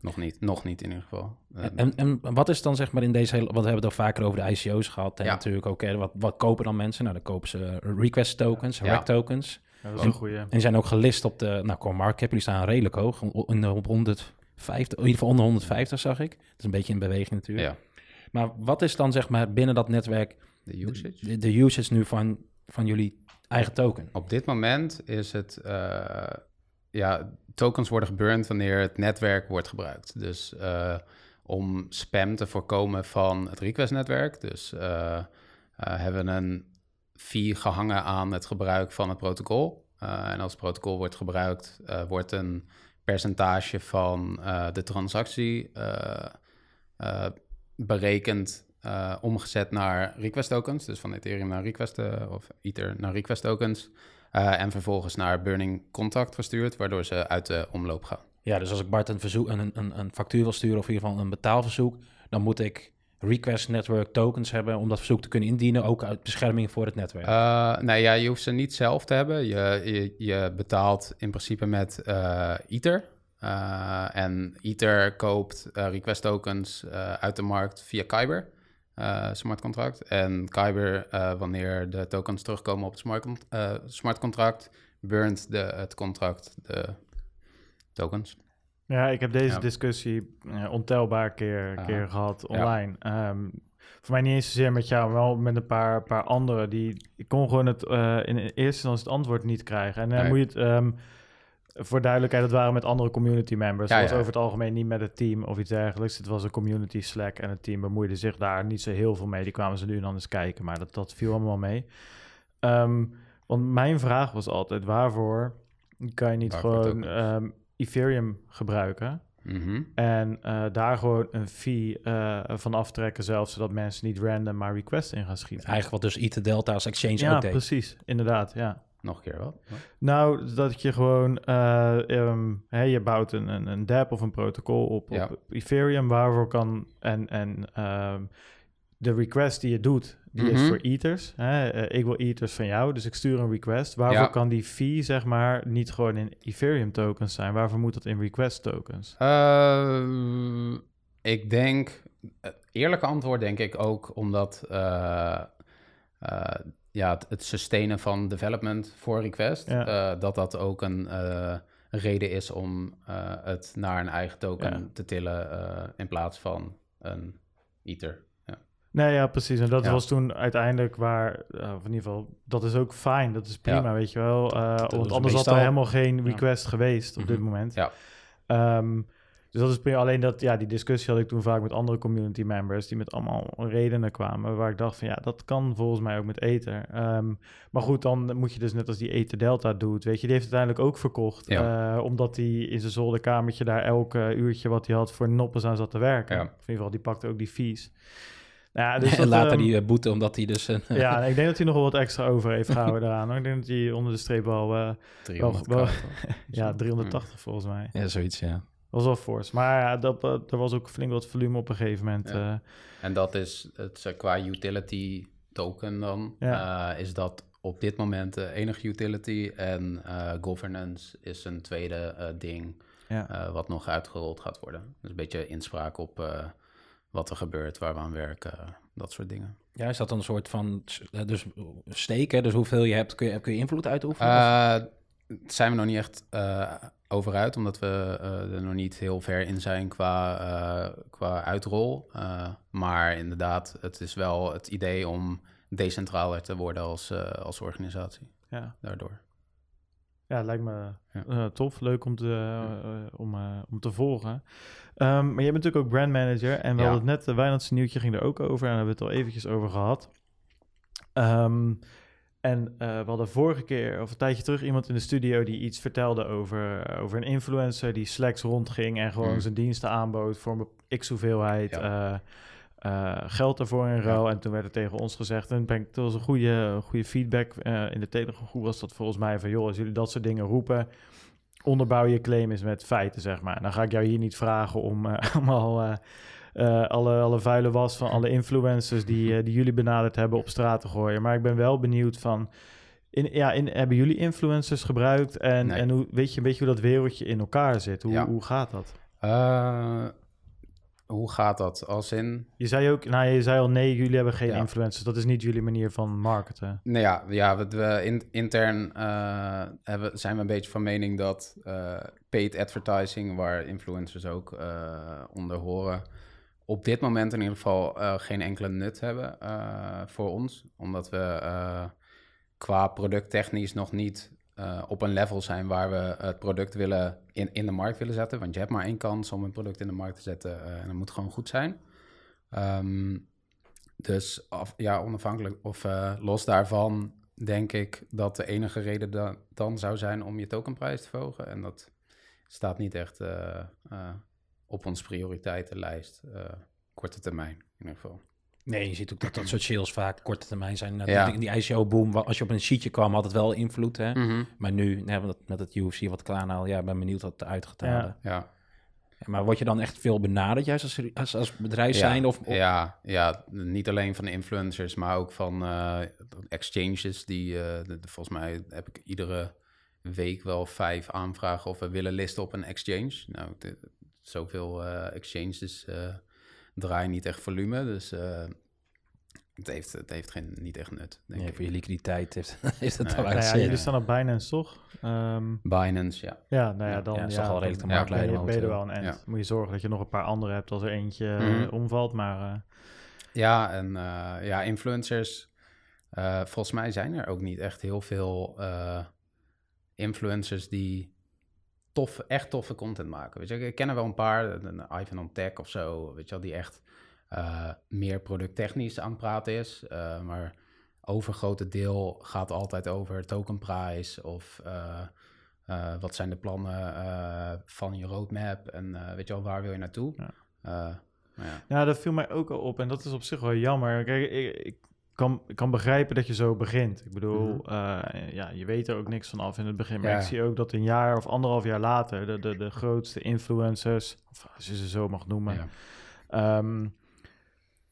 Nog niet, nog niet in ieder geval. En, en, en, wat is dan zeg maar in deze hele, want we hebben het al vaker over de ICO's gehad en ja. natuurlijk ook, hè, wat, wat kopen dan mensen? Nou, dan kopen ze request tokens, REC tokens. Ja, dat is een goede. En zijn ook gelist op de, nou, CoinMarketCap, die staan redelijk hoog, op 150, in ieder geval onder 150 zag ik. Dat is een beetje in beweging natuurlijk. Ja. Maar wat is dan zeg maar binnen dat netwerk de usage, de, de usage nu van, van jullie eigen token? Op dit moment is het, uh, ja, tokens worden geburnt wanneer het netwerk wordt gebruikt. Dus uh, om spam te voorkomen van het request-netwerk. Dus uh, hebben we een fee gehangen aan het gebruik van het protocol. Uh, en als het protocol wordt gebruikt, uh, wordt een percentage van uh, de transactie berekend, omgezet naar request tokens. Dus van Ethereum naar request of Ether naar request tokens. en vervolgens naar burning contract gestuurd, waardoor ze uit de omloop gaan. Ja, dus als ik Bart een, verzoek, een, een, een factuur wil sturen of in ieder geval een betaalverzoek, dan moet ik request network tokens hebben om dat verzoek te kunnen indienen, ook uit bescherming voor het netwerk? Uh, nee, ja, je hoeft ze niet zelf te hebben. Je, je, betaalt in principe met uh, Ether. Uh, en Ether koopt request tokens uit de markt via Kyber, smart contract. En Kyber, wanneer de tokens terugkomen op het smart, smart contract, burnt de, het contract de tokens. Ja, ik heb deze discussie uh, ontelbaar keer, keer gehad online. Ja. Um, voor mij niet eens zozeer met jou, maar wel met een paar, paar anderen. Die, ik kon gewoon het uh, in eerste instantie het antwoord niet krijgen. En dan nee. moet je het... Um, voor duidelijkheid, dat waren met andere community members. Ja, was over het algemeen niet met het team of iets dergelijks. Het was een community Slack en het team bemoeide zich daar niet zo heel veel mee. Die kwamen ze nu en dan eens kijken, maar dat, dat viel allemaal mee. Um, want mijn vraag was altijd, waarvoor kan je niet gewoon Ethereum gebruiken. Mhm. En uh, daar gewoon een fee uh, van aftrekken zelf, zodat mensen niet random maar requests in gaan schieten. Eigenlijk wat dus Ether Delta als exchange ja, ook deed. precies. Inderdaad, ja. Nog een keer wat? Nou, dat je gewoon, uh, um, hey, je bouwt een, een, een dApp of een protocol op, ja. op Ethereum, waarvoor kan, en, en um, de request die je doet, die is mhm. voor ethers. Hè? Uh, ik wil ethers van jou, dus ik stuur een request. Waarvoor kan die fee, zeg maar, niet gewoon in Ethereum tokens zijn? Waarvoor moet dat in request tokens? Uh, ik denk, het eerlijke antwoord denk ik ook omdat uh, ja, het, het, sustainen van development voor request, dat dat ook een reden is om het naar een eigen token te tillen in plaats van een ether. Nee, ja, precies. En dat was toen uiteindelijk waar, uh, of in ieder geval, dat is ook fijn. Dat is prima, weet je wel. Uh, want anders had er helemaal geen request geweest op dit mhm. moment. Ja. Um, dus dat is prima. Alleen dat, ja, die discussie had ik toen vaak met andere community members die met allemaal redenen kwamen. Waar ik dacht van ja, dat kan volgens mij ook met Ether. Um, maar goed, dan moet je dus net als die Ether Delta doet. Weet je, die heeft uiteindelijk ook verkocht. Uh, omdat hij in zijn zolderkamertje daar elke uurtje wat hij had voor noppes aan zat te werken. In ieder geval, die pakte ook die fees. Ja, dus en later um, die uh, boete omdat hij dus... Een, ja, ik denk dat hij nog wel wat extra over heeft gehouden daaraan. Hoor. Ik denk dat hij onder de streep wel... Uh, 300 wel, Ja, 380 volgens mij. Ja, zoiets, ja. Was wel fors. Maar ja, dat, er was ook flink wat volume op een gegeven moment. Ja. en dat is het, qua utility token dan, ja. is dat op dit moment de enige utility. En governance is een tweede ding ja. wat nog uitgerold gaat worden. Dus een beetje inspraak op wat er gebeurt, waar we aan werken, dat soort dingen. Ja, is dat dan een soort van dus steken? Dus hoeveel je hebt, kun je, kun je invloed uitoefenen? Uh, zijn we nog niet echt uh, over uit, omdat we uh, er nog niet heel ver in zijn qua, qua uitrol. maar inderdaad, het is wel het idee om decentraler te worden als, als organisatie. Ja. Daardoor. Ja, lijkt me ja. tof. Leuk om te, om, om te volgen. Um, maar je bent natuurlijk ook brandmanager. En we hadden het net, de Wijnandse nieuwtje ging er ook over. En daar hebben we het al eventjes over gehad. Um, en uh, we hadden vorige keer, of een tijdje terug, iemand in de studio die iets vertelde over, uh, over een influencer die Slacks rondging en gewoon mm. zijn diensten aanbood voor een x hoeveelheid ja. uh, geld ervoor in ruil. Ja. En toen werd er tegen ons gezegd, en ben dat was een goede, goede feedback in de Telegram groep was dat volgens mij van, joh, als jullie dat soort dingen roepen, onderbouw je claim is met feiten, zeg maar. Dan ga ik jou hier niet vragen om allemaal... Uh, alle, alle vuile was van alle influencers die, die jullie benaderd hebben op straat te gooien. Maar ik ben wel benieuwd van... In, ja, in, hebben jullie influencers gebruikt? En, en hoe, weet je een beetje hoe dat wereldje in elkaar zit? Hoe, hoe gaat dat? Hoe gaat dat? Als in... Je zei ook, nou je zei al nee, jullie hebben geen influencers. Dat is niet jullie manier van marketen. Nee, ja, ja we, we in, intern uh, hebben, zijn we een beetje van mening dat uh, paid advertising, waar influencers ook uh, onder horen, op dit moment in ieder geval geen enkele nut hebben voor ons. Omdat we qua producttechnisch nog niet uh, op een level zijn waar we het product willen in, in de markt willen zetten. Want je hebt maar één kans om een product in de markt te zetten uh, en dat moet gewoon goed zijn. Um, dus af, ja, onafhankelijk of uh, los daarvan denk ik dat de enige reden da dan zou zijn om je tokenprijs te verhogen. En dat staat niet echt op onze prioriteitenlijst, korte termijn in ieder geval. Nee, je ziet ook dat dat soort sales vaak korte termijn zijn. Ja. Die, die ICO-boom, als je op een sheetje kwam, had het wel invloed. Hè? Mm Maar nu hebben we dat met het UFC wat klaar Ja, ben benieuwd wat halen. Ja. ja. Maar word je dan echt veel benaderd, juist als, als, als bedrijf zijn? Of, Ja, ja, niet alleen van de influencers, maar ook van uh, exchanges. Die, uh, volgens mij heb ik iedere week wel vijf aanvragen of we willen listen op een exchange. Nou, de, zoveel uh, exchanges draai niet echt volume. Dus uh, het heeft, het heeft geen, niet echt nut. Denk nee, Voor je liquiditeit heeft, heeft het nee. wel nou ja, Jullie staan op Binance, toch? Um, Binance, ja. Ja, nou ja, dan ja, ja, al redelijk te ja, ben, je, er wel een end. Moet je zorgen dat je nog een paar andere hebt als er eentje mm -hmm. omvalt, maar... Uh... Ja, en uh, ja, influencers... volgens mij zijn er ook niet echt heel veel influencers die tof, echt toffe content maken. Weet je, ik ken er wel een paar, een Ivan on Tech of zo, weet je wel, die echt uh, meer producttechnisch aan het praten is. Uh, maar overgrote deel gaat altijd over tokenprijs of uh, wat zijn de plannen van je roadmap en weet je wel, waar wil je naartoe? Ja. ja. ja. dat viel mij ook al op en dat is op zich wel jammer. Kijk, ik, ik kan, kan begrijpen dat je zo begint. Ik bedoel, mhm. eh, ja, je weet er ook niks van af in het begin. Maar ik zie ook dat een jaar of anderhalf jaar later de, de, de grootste influencers, of als je ze zo mag noemen, ja, ehm,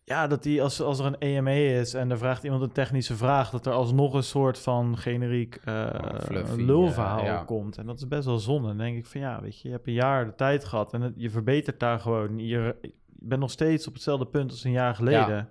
ja dat die als, als er een EME is en er vraagt iemand een technische vraag, dat er alsnog een soort van generiek uh, lulverhaal komt. En dat is best wel zonde. Dan denk ik van ja, weet je, je hebt een jaar de tijd gehad en het, je verbetert daar gewoon. Je, je bent nog steeds op hetzelfde punt als een jaar geleden.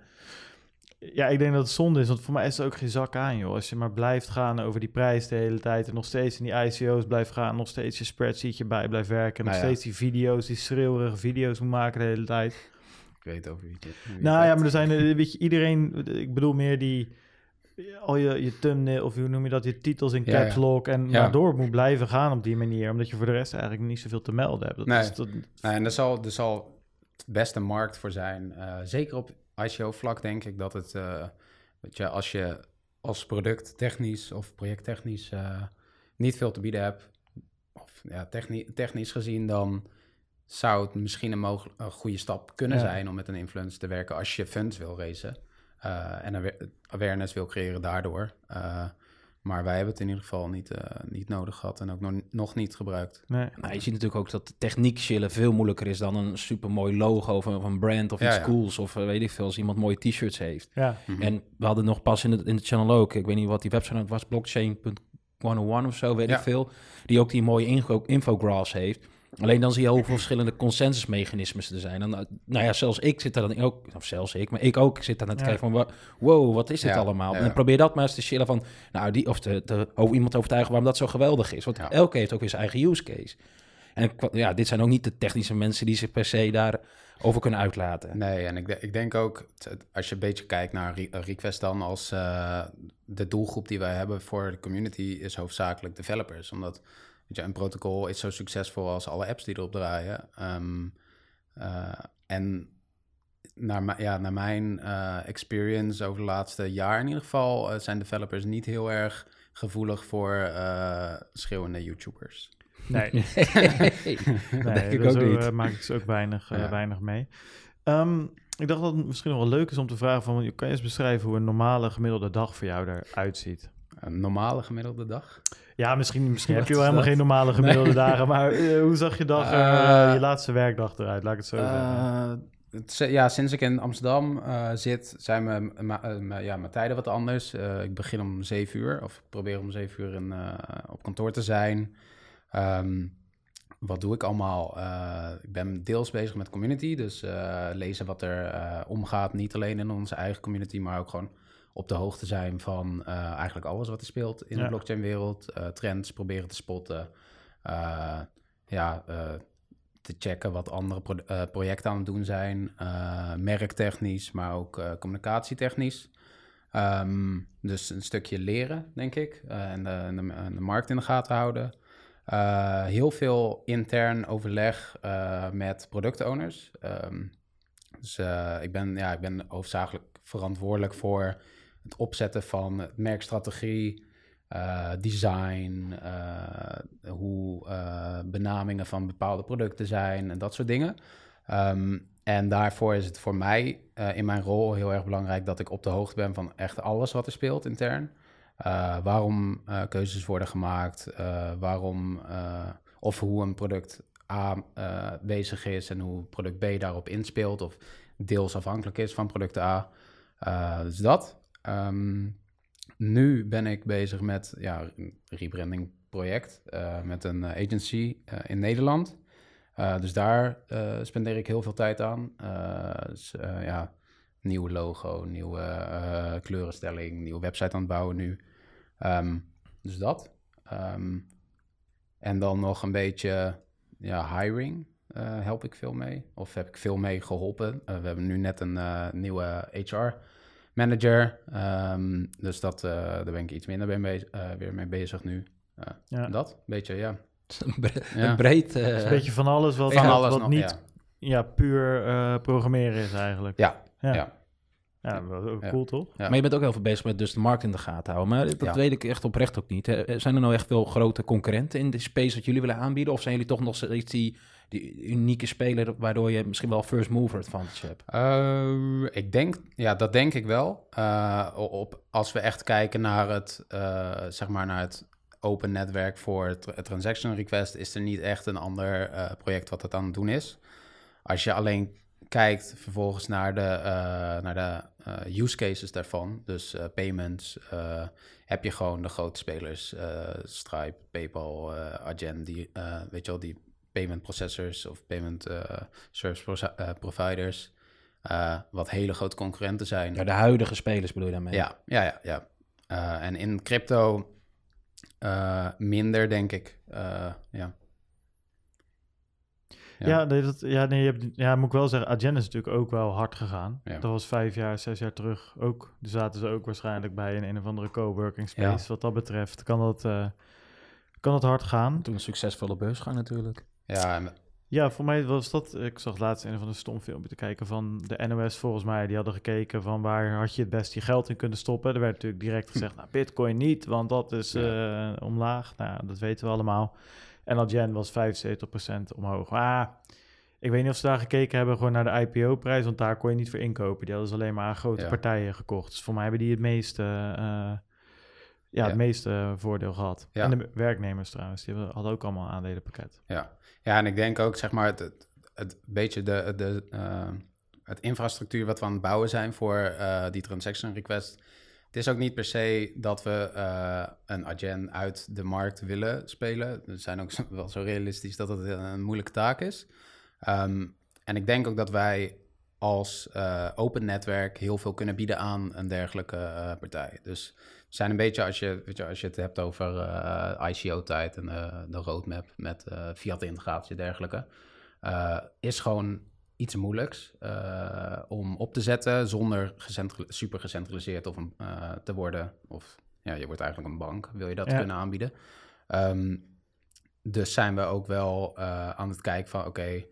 Ja, ik denk dat het zonde is, want voor mij is er ook geen zak aan, joh. Als je maar blijft gaan over die prijs de hele tijd en nog steeds in die ICO's blijft gaan, nog steeds je spreadsheetje bij blijft werken, nog nou steeds die video's, die schreeuwerige video's moet maken de hele tijd. Ik weet over wie het Nou ja, maar er zijn, weet je, iedereen, ik bedoel meer die, al je, je thumbnail, of hoe noem je dat, je titels in caps lock en maar door moet blijven gaan op die manier, omdat je voor de rest eigenlijk niet zoveel te melden hebt. Dat nee. Is, dat... nee, en daar zal, er zal het beste markt voor zijn, uh, zeker op ICO-vlak denk ik dat het, uh, weet je, als je als product technisch of projecttechnisch uh, niet veel te bieden hebt, of ja, techni technisch gezien, dan zou het misschien een, mogelijk, een goede stap kunnen zijn om met een influencer te werken als je funds wil racen uh, en awareness wil creëren daardoor. Maar wij hebben het in ieder geval niet, uh, niet nodig gehad en ook nog, nog niet gebruikt. Nee. Nou, je ziet natuurlijk ook dat de techniek chillen veel moeilijker is dan een supermooi logo van, een brand of iets cools. Of uh, weet ik veel, als iemand mooie t-shirts heeft. Ja. Mhm. En we hadden nog pas in de, in de channel ook, ik weet niet wat die website was, blockchain.101 of zo, weet ik veel. Die ook die mooie info, infographs heeft. Alleen dan zie je hoeveel verschillende consensusmechanismes er zijn. En, eh, nou ja, zelfs ik zit daar dan ook, of zelfs ik, maar ik ook zit daar net te kijken van, wow, wat is dit allemaal? En probeer dat maar eens te chillen van, nou, die, of te, te, over iemand overtuigen waarom dat zo geweldig is. Want elke heeft ook weer zijn eigen use case. En ja, dit zijn ook niet de technische mensen die zich per se daar over kunnen uitlaten. Nee, en ik, ik denk ook, als je een beetje kijkt naar Request dan als uh, de doelgroep die wij hebben voor de community is hoofdzakelijk developers. Omdat je, een protocol is zo succesvol als alle apps die erop draaien. Ehm, eh, en naar, ja, naar mijn uh, experience over de laatste jaar in ieder geval... Uh, zijn developers niet heel erg gevoelig voor schreeuwende YouTubers. Nee, nee, nee ik ook niet. maak ik ze ook weinig, weinig mee. Um, ik dacht dat het misschien nog wel leuk is om te vragen van... kan je eens beschrijven hoe een normale gemiddelde dag voor jou eruit ziet? Een normale gemiddelde dag? Ja, misschien, misschien heb je wel helemaal geen normale gemiddelde dagen. Maar uh, hoe zag je dag, uh, je laatste werkdag eruit? Laat ik het zo zeggen. Het, ja, sinds ik in Amsterdam zit, zijn mijn, ja, mijn tijden wat anders. ik begin om zeven uur, of ik probeer om zeven uur in, op kantoor te zijn. Um, wat doe ik allemaal? ik ben deels bezig met community, dus lezen wat er omgaat. Niet alleen in onze eigen community, maar ook gewoon op de hoogte zijn van uh, eigenlijk alles wat er speelt in de blockchain-wereld. Uh, trends proberen te spotten. Uh, ja, te checken wat andere pro projecten aan het doen zijn. merktechnisch, maar ook communicatietechnisch. Um, dus een stukje leren, denk ik. En de, en, de, en, de, markt in de gaten houden. heel veel intern overleg met productowners. Um, dus ik, ben, ja, ik ben hoofdzakelijk verantwoordelijk voor het opzetten van merkstrategie, uh, design, uh, hoe uh, benamingen van bepaalde producten zijn en dat soort dingen. Um, en daarvoor is het voor mij in mijn rol heel erg belangrijk dat ik op de hoogte ben van echt alles wat er speelt intern. waarom keuzes worden gemaakt, waarom of hoe een product A bezig is en hoe product B daarop inspeelt of deels afhankelijk is van product A. dus dat. Um, nu ben ik bezig met ja, een rebranding project uh, met een eh, agency uh, in Nederland. Dus daar spendeer ik heel veel tijd aan. dus ja, nieuwe logo, nieuwe kleurenstelling, nieuwe website aan het bouwen nu. Um, dus dat. Um, en dan nog een beetje ja, hiring help ik veel mee. Of heb ik veel mee geholpen. we hebben nu net een nieuwe HR manager. Um, dus dat, uh, daar ben ik iets minder mee, uh, weer mee bezig nu. Uh, ja. Dat, een beetje, ja. ja. Breed. een beetje van alles wat, van alles wat nog, niet ja. puur programmeren is eigenlijk. Ja, ja. Ja, cool toch? Maar je bent ook heel veel bezig met dus de markt in de gaten houden. Maar dat weet ik echt oprecht ook niet. Zijn er nou echt veel grote concurrenten in de space wat jullie willen aanbieden? Of zijn jullie toch nog steeds die die unieke speler waardoor je misschien wel first mover advantage hebt? Uh, ik denk, ja, dat denk ik wel. Uh, op, als we echt kijken naar het, uh, zeg maar naar het open netwerk voor tra transaction request, is er niet echt een ander project wat het aan het doen is. Als je alleen kijkt vervolgens naar de, naar de use cases daarvan, dus payments, heb je gewoon de grote spelers, Stripe, PayPal, Adyen, die, weet je wel, die payment processors of payment uh, service uh, providers. Uh, wat hele grote concurrenten zijn. Ja, de huidige spelers bedoel je daarmee? Ja, ja, ja. ja. en in crypto minder, denk ik. ja. Ja, nee, dat, ja, nee, je hebt, ja, moet ik wel zeggen, Agen is natuurlijk ook wel hard gegaan. Dat was vijf jaar, zes jaar terug ook. Dus zaten ze ook waarschijnlijk bij een, een of andere coworking space. Wat dat betreft kan dat, kan dat hard gaan. Toen een succesvolle beursgang natuurlijk. Ja, ja, voor mij was dat. Ik zag laatst een van de stomfilmpje te kijken van de NOS, volgens mij. Die hadden gekeken van waar had je het best je geld in kunnen stoppen. Er werd natuurlijk direct gezegd: nou, Bitcoin niet, want dat is uh, omlaag. Nou, dat weten we allemaal. En Algen was 75% omhoog. Ah, ik weet niet of ze daar gekeken hebben gewoon naar de IPO-prijs, want daar kon je niet voor inkopen. Die hadden ze alleen maar aan grote partijen gekocht. Dus voor mij hebben die het meeste. Uh, ja, het meeste voordeel gehad. En de werknemers trouwens, die hadden ook allemaal aandelenpakket. Ja. ja, en ik denk ook, zeg maar, het, het, het beetje de, de, uh, het infrastructuur wat we aan het bouwen zijn voor uh, die transaction request. Het is ook niet per se dat we uh, een agent uit de markt willen spelen. We zijn ook wel zo realistisch dat het een moeilijke taak is. Um, en ik denk ook dat wij als uh, open netwerk heel veel kunnen bieden aan een dergelijke partij. Dus zijn een beetje, als je, weet je, als je het hebt over uh, ICO-tijd en de roadmap met fiat-integratie en dergelijke, is gewoon iets moeilijks om op te zetten zonder super gecentraliseerd of een, te worden. Of ja, je wordt eigenlijk een bank, wil je dat kunnen aanbieden. Um, dus zijn we ook wel aan het kijken van, oké,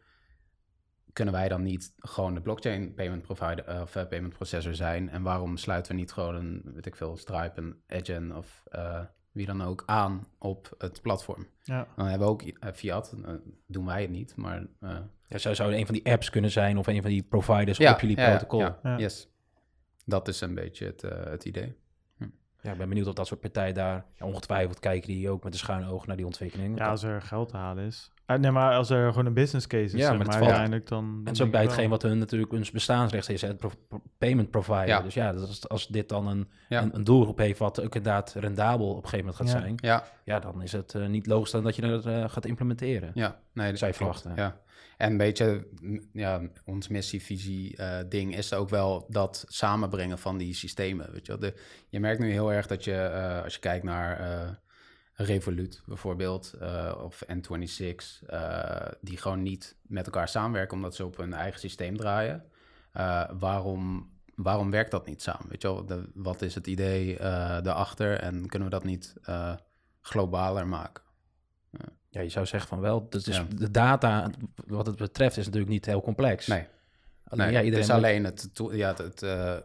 kunnen wij dan niet gewoon de blockchain payment provider eh, of uh, payment processor zijn? En waarom sluiten we niet gewoon een, weet ik veel, Stripe, een Edgen of uh, wie dan ook aan op het platform? Ja. Dan hebben we ook Fiat, doen wij het niet, maar... ja, zou, zou een van die apps kunnen zijn of een van die providers ja, op jullie ja, protocol? Ja, yes. Dat is een beetje het, het idee. Ja, ik ben benieuwd of dat soort partijen daar ongetwijfeld kijken die ook met een schuine oog naar die ontwikkeling. Ja, als er geld te halen is. Uh, nee, maar als er gewoon een business case is, ja, maar, maar uiteindelijk dan... En zo bij hetgeen wat hun natuurlijk hun bestaansrecht is, het payment provider. Ja. Dus ja, dus als dit dan een, een, een, doelgroep heeft wat ook inderdaad rendabel op een gegeven moment gaat zijn, ja. Ja, dan is het uh, niet logisch dan dat je dat uh, gaat implementeren. Ja, nee, dat je verwachten. Ja. En een beetje, ja, ons missievisie uh, ding is ook wel dat samenbrengen van die systemen. Weet je, de, je merkt nu heel erg dat je, uh, als je kijkt naar uh, Revolut bijvoorbeeld, of N26, die gewoon niet met elkaar samenwerken omdat ze op hun eigen systeem draaien. waarom, waarom werkt dat niet samen? Weet je wel, de, wat is het idee daarachter en kunnen we dat niet globaler maken? Ja, je zou zeggen van wel. Dus de data, wat het betreft, is natuurlijk niet heel complex. Nee. Alleen, ja, iedereen het is alleen het, ja, het, het uh,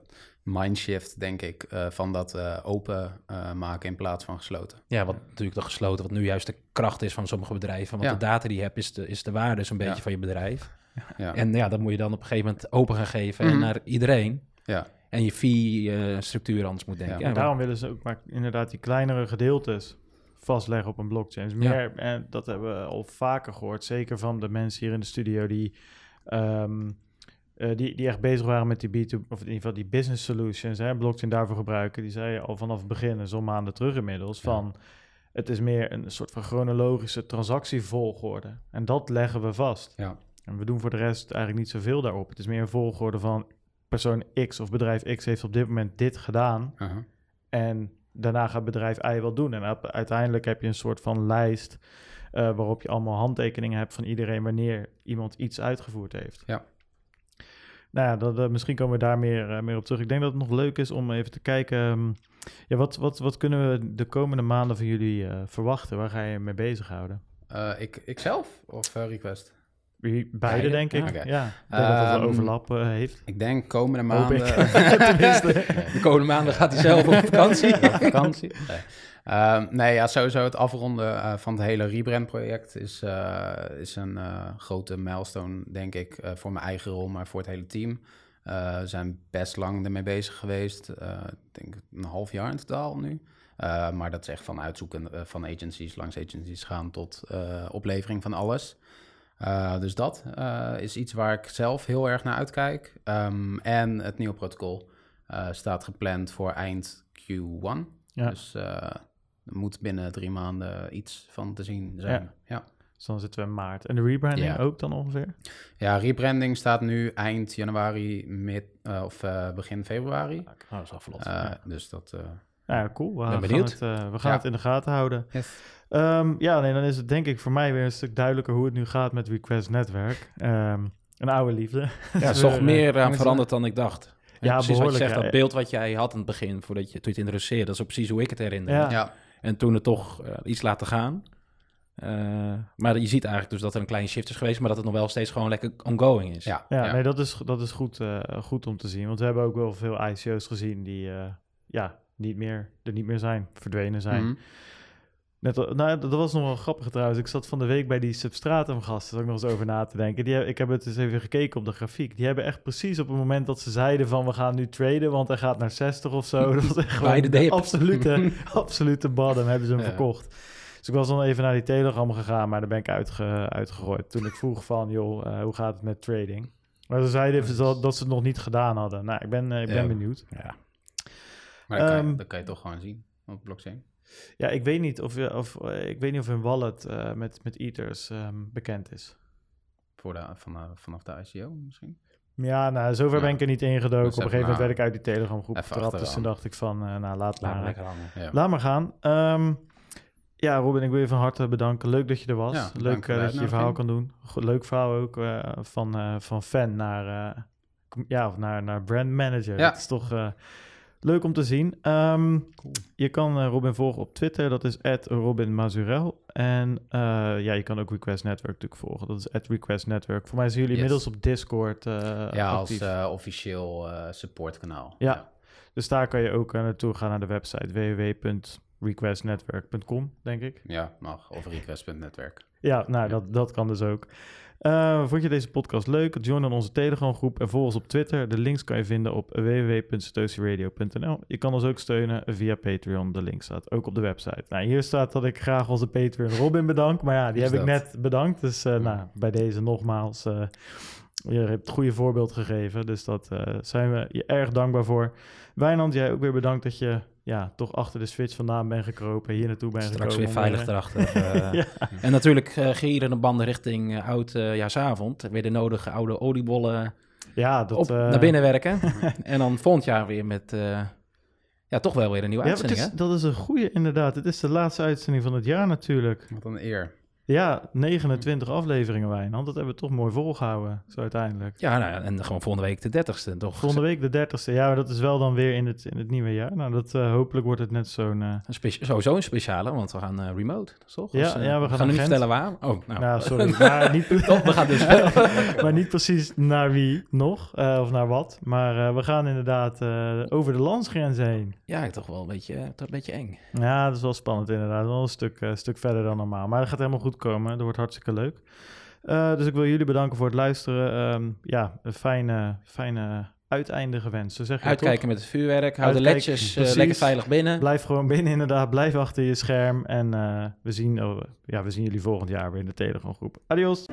mindshift, denk ik, uh, van dat uh, open maken in plaats van gesloten. Ja, wat natuurlijk de gesloten, wat nu juist de kracht is van sommige bedrijven. Want de data die je hebt, is de, is de waarde zo'n beetje van je bedrijf. Ja. En ja, dat moet je dan op een gegeven moment open gaan geven mm naar iedereen. Ja. En je fee-structuur anders moet denken. Ja, daarom willen ze ook maar inderdaad die kleinere gedeeltes vastleggen op een blockchain. Dus meer, en dat hebben we al vaker gehoord, zeker van de mensen hier in de studio die, um, uh, die, die echt bezig waren met die B2, of in ieder geval die business solutions, hè, blockchain daarvoor gebruiken. Die zei al vanaf het begin, zo'n maanden terug inmiddels, van het is meer een soort van chronologische transactievolgorde. En dat leggen we vast. Ja. En we doen voor de rest eigenlijk niet zoveel daarop. Het is meer een volgorde van persoon X of bedrijf X heeft op dit moment dit gedaan. Uh -huh. En daarna gaat bedrijf I wel doen. En uiteindelijk heb je een soort van lijst uh, waarop je allemaal handtekeningen hebt van iedereen wanneer iemand iets uitgevoerd heeft. Ja. Nou ja, dat, uh, misschien komen we daar meer, uh, meer op terug. Ik denk dat het nog leuk is om even te kijken. Um, ja, wat, wat, wat kunnen we de komende maanden van jullie verwachten? Waar ga je mee bezighouden? ik, ikzelf of Request? Beide, Beide, denk ik. Okay. Ja, ik denk um, dat dat ehm, overlap uh, heeft. Ik denk komende maanden... de komende maanden gaat hij zelf op vakantie. op vakantie. Nee. Um, nee, ja, sowieso het afronden uh, van het hele rebrand-project is, uh, is een grote milestone, denk ik, voor mijn eigen rol, maar voor het hele team. we zijn best lang ermee bezig geweest. ik denk een half jaar in totaal nu. maar dat is echt van uitzoeken van agencies, langs agencies gaan tot oplevering van alles. Uh, dus dat uh, is iets waar ik zelf heel erg naar uitkijk. Um, en het nieuwe protocol uh, staat gepland voor eind Q1. Ja. Dus er moet binnen drie maanden iets van te zien zijn. Ja. ja. Dus dan zitten we in maart. En de rebranding ja. ook dan ongeveer? Ja, rebranding staat nu eind januari, mid, of begin februari. Oh, dat is al vlot. Dus dat... ja, cool. We, gaan het, we gaan het in de gaten houden. Yes. Um, ja, nee, dan is het denk ik voor mij weer een stuk duidelijker hoe het nu gaat met Request Netwerk. Um, een oude liefde. Ja, is toch meer aan veranderd dan ik zeg Ja, precies wat je zegt, dat beeld wat jij had in het begin, voordat je, toen je het introduceerde, dat is ook precies hoe ik het herinner. Ja. ja. En toen het toch uh, iets laten gaan. Uh, maar je ziet eigenlijk dus dat er een kleine shift is geweest, maar dat het nog wel steeds gewoon lekker ongoing is. Ja, ja, nee, dat is, dat is goed, uh, goed om te zien. Want we hebben ook wel veel ICO's gezien die ja, niet meer, er niet meer zijn, verdwenen zijn. Mm -hmm. Net, nou, dat was nog wel grappig trouwens. Ik zat van de week bij die Substratum gasten, zat ik nog eens over na te denken. Die, ik heb het eens even gekeken op de grafiek. Die hebben echt precies op het moment dat ze zeiden van we gaan nu traden, want hij gaat naar 60 of zo. Dat was echt de absolute, absolute bottom hebben ze hem verkocht. Dus ik was dan even naar die Telegram gegaan, maar daar ben ik uitge, uitgegooid. Toen ik vroeg van, joh, uh, hoe gaat het met trading? Maar ze zeiden dat, dat ze het nog niet gedaan hadden. Nou, ik ben, uh, ik ben benieuwd. Ja. Maar dat, kan je, ehm, dat kan je toch gewoon zien op blockchain. Ja, ik weet niet of, of, uh, ik weet niet of een wallet uh, met, met Ethers um, bekend is. Voor de, van, uh, vanaf de ICO misschien? Ja, nou, zover ja. ben ik er niet ingedoken. Op een gegeven moment werd ik uit die Telegram groep getrapt. Dus toen dacht ik van, nou, laat, maar, ja. laat maar gaan. Um, ja, Robin, ik wil je van harte bedanken. Leuk dat je er was. Ja, Leuk dat je je verhaal kan doen. Leuk verhaal ook van, van fan naar, ja, of naar, naar brand manager. Ja. Dat is toch Leuk om te zien. Um, cool. Je kan uh, Robin volgen op Twitter, dat is Robin Mazurel. En uh, ja, je kan ook Request Network natuurlijk volgen, dat is Request Network. Voor mij zijn jullie yes. inmiddels op Discord uh, Ja, actief. als officieel supportkanaal. Ja. ja, dus daar kan je ook naartoe gaan naar de website www.requestnetwork.com, denk ik. Ja, mag. Of request.netwerk. Ja, nou, Dat, dat kan dus ook. Uh, vond je deze podcast leuk? Join dan onze Telegram groep en volg ons op Twitter. De links kan je vinden op www.satosiradio.nl. Je kan ons ook steunen via Patreon. De link staat ook op de website. Nou, hier staat dat ik graag onze Patreon Robin bedank. Maar ja, die heb ik net bedankt. Dus uh, nou, bij deze nogmaals... Uh, je hebt het goede voorbeeld gegeven, dus dat zijn we je erg dankbaar voor. Wijnand, jij ook weer bedankt dat je ja, toch achter de switch vandaan ben gekropen, hier naartoe ben Straks gekomen. weer veilig erachter. uh, En natuurlijk uh, de banden richting uh, oudjaarsavond. weer de nodige oude oliebollen ja, dat, op, naar binnen werken. en dan volgend jaar weer met... ja, toch wel weer een nieuwe ja, uitzending, is, Dat is een goede inderdaad. Het is de laatste uitzending van het jaar natuurlijk. Wat een eer. Ja, 29 afleveringen Wijnand. Dat hebben we toch mooi volgehouden, zo uiteindelijk. Ja, nou, en gewoon volgende week de 30ste, toch? Volgende week de 30ste. Ja, maar dat is wel dan weer in het, in het nieuwe jaar. Nou, dat, uh, hopelijk wordt het net zo'n... Uh... sowieso een speciale, want we gaan uh, remote, toch? Ja, ja, we gaan, gaan niet vertellen waar. Oh, nou. nou sorry. maar niet, toch, we gaan dus maar niet precies naar wie nog, of naar wat. Maar we gaan inderdaad over de landsgrenzen heen. Ja, toch wel een beetje, toch een beetje eng. Ja, dat is wel spannend inderdaad. Wel een stuk, stuk verder dan normaal. Maar dat gaat helemaal goed komen. Dat wordt hartstikke leuk. Uh, dus ik wil jullie bedanken voor het luisteren. Um, ja, een fijne, fijne uiteinde gewenst. Zo zeg je Uitkijken met het vuurwerk. Hou de ledjes uh, lekker veilig binnen. Blijf gewoon binnen inderdaad. Blijf achter je scherm. En uh, we, zien, oh, ja, we zien jullie volgend jaar weer in de Telegram groep. Adios.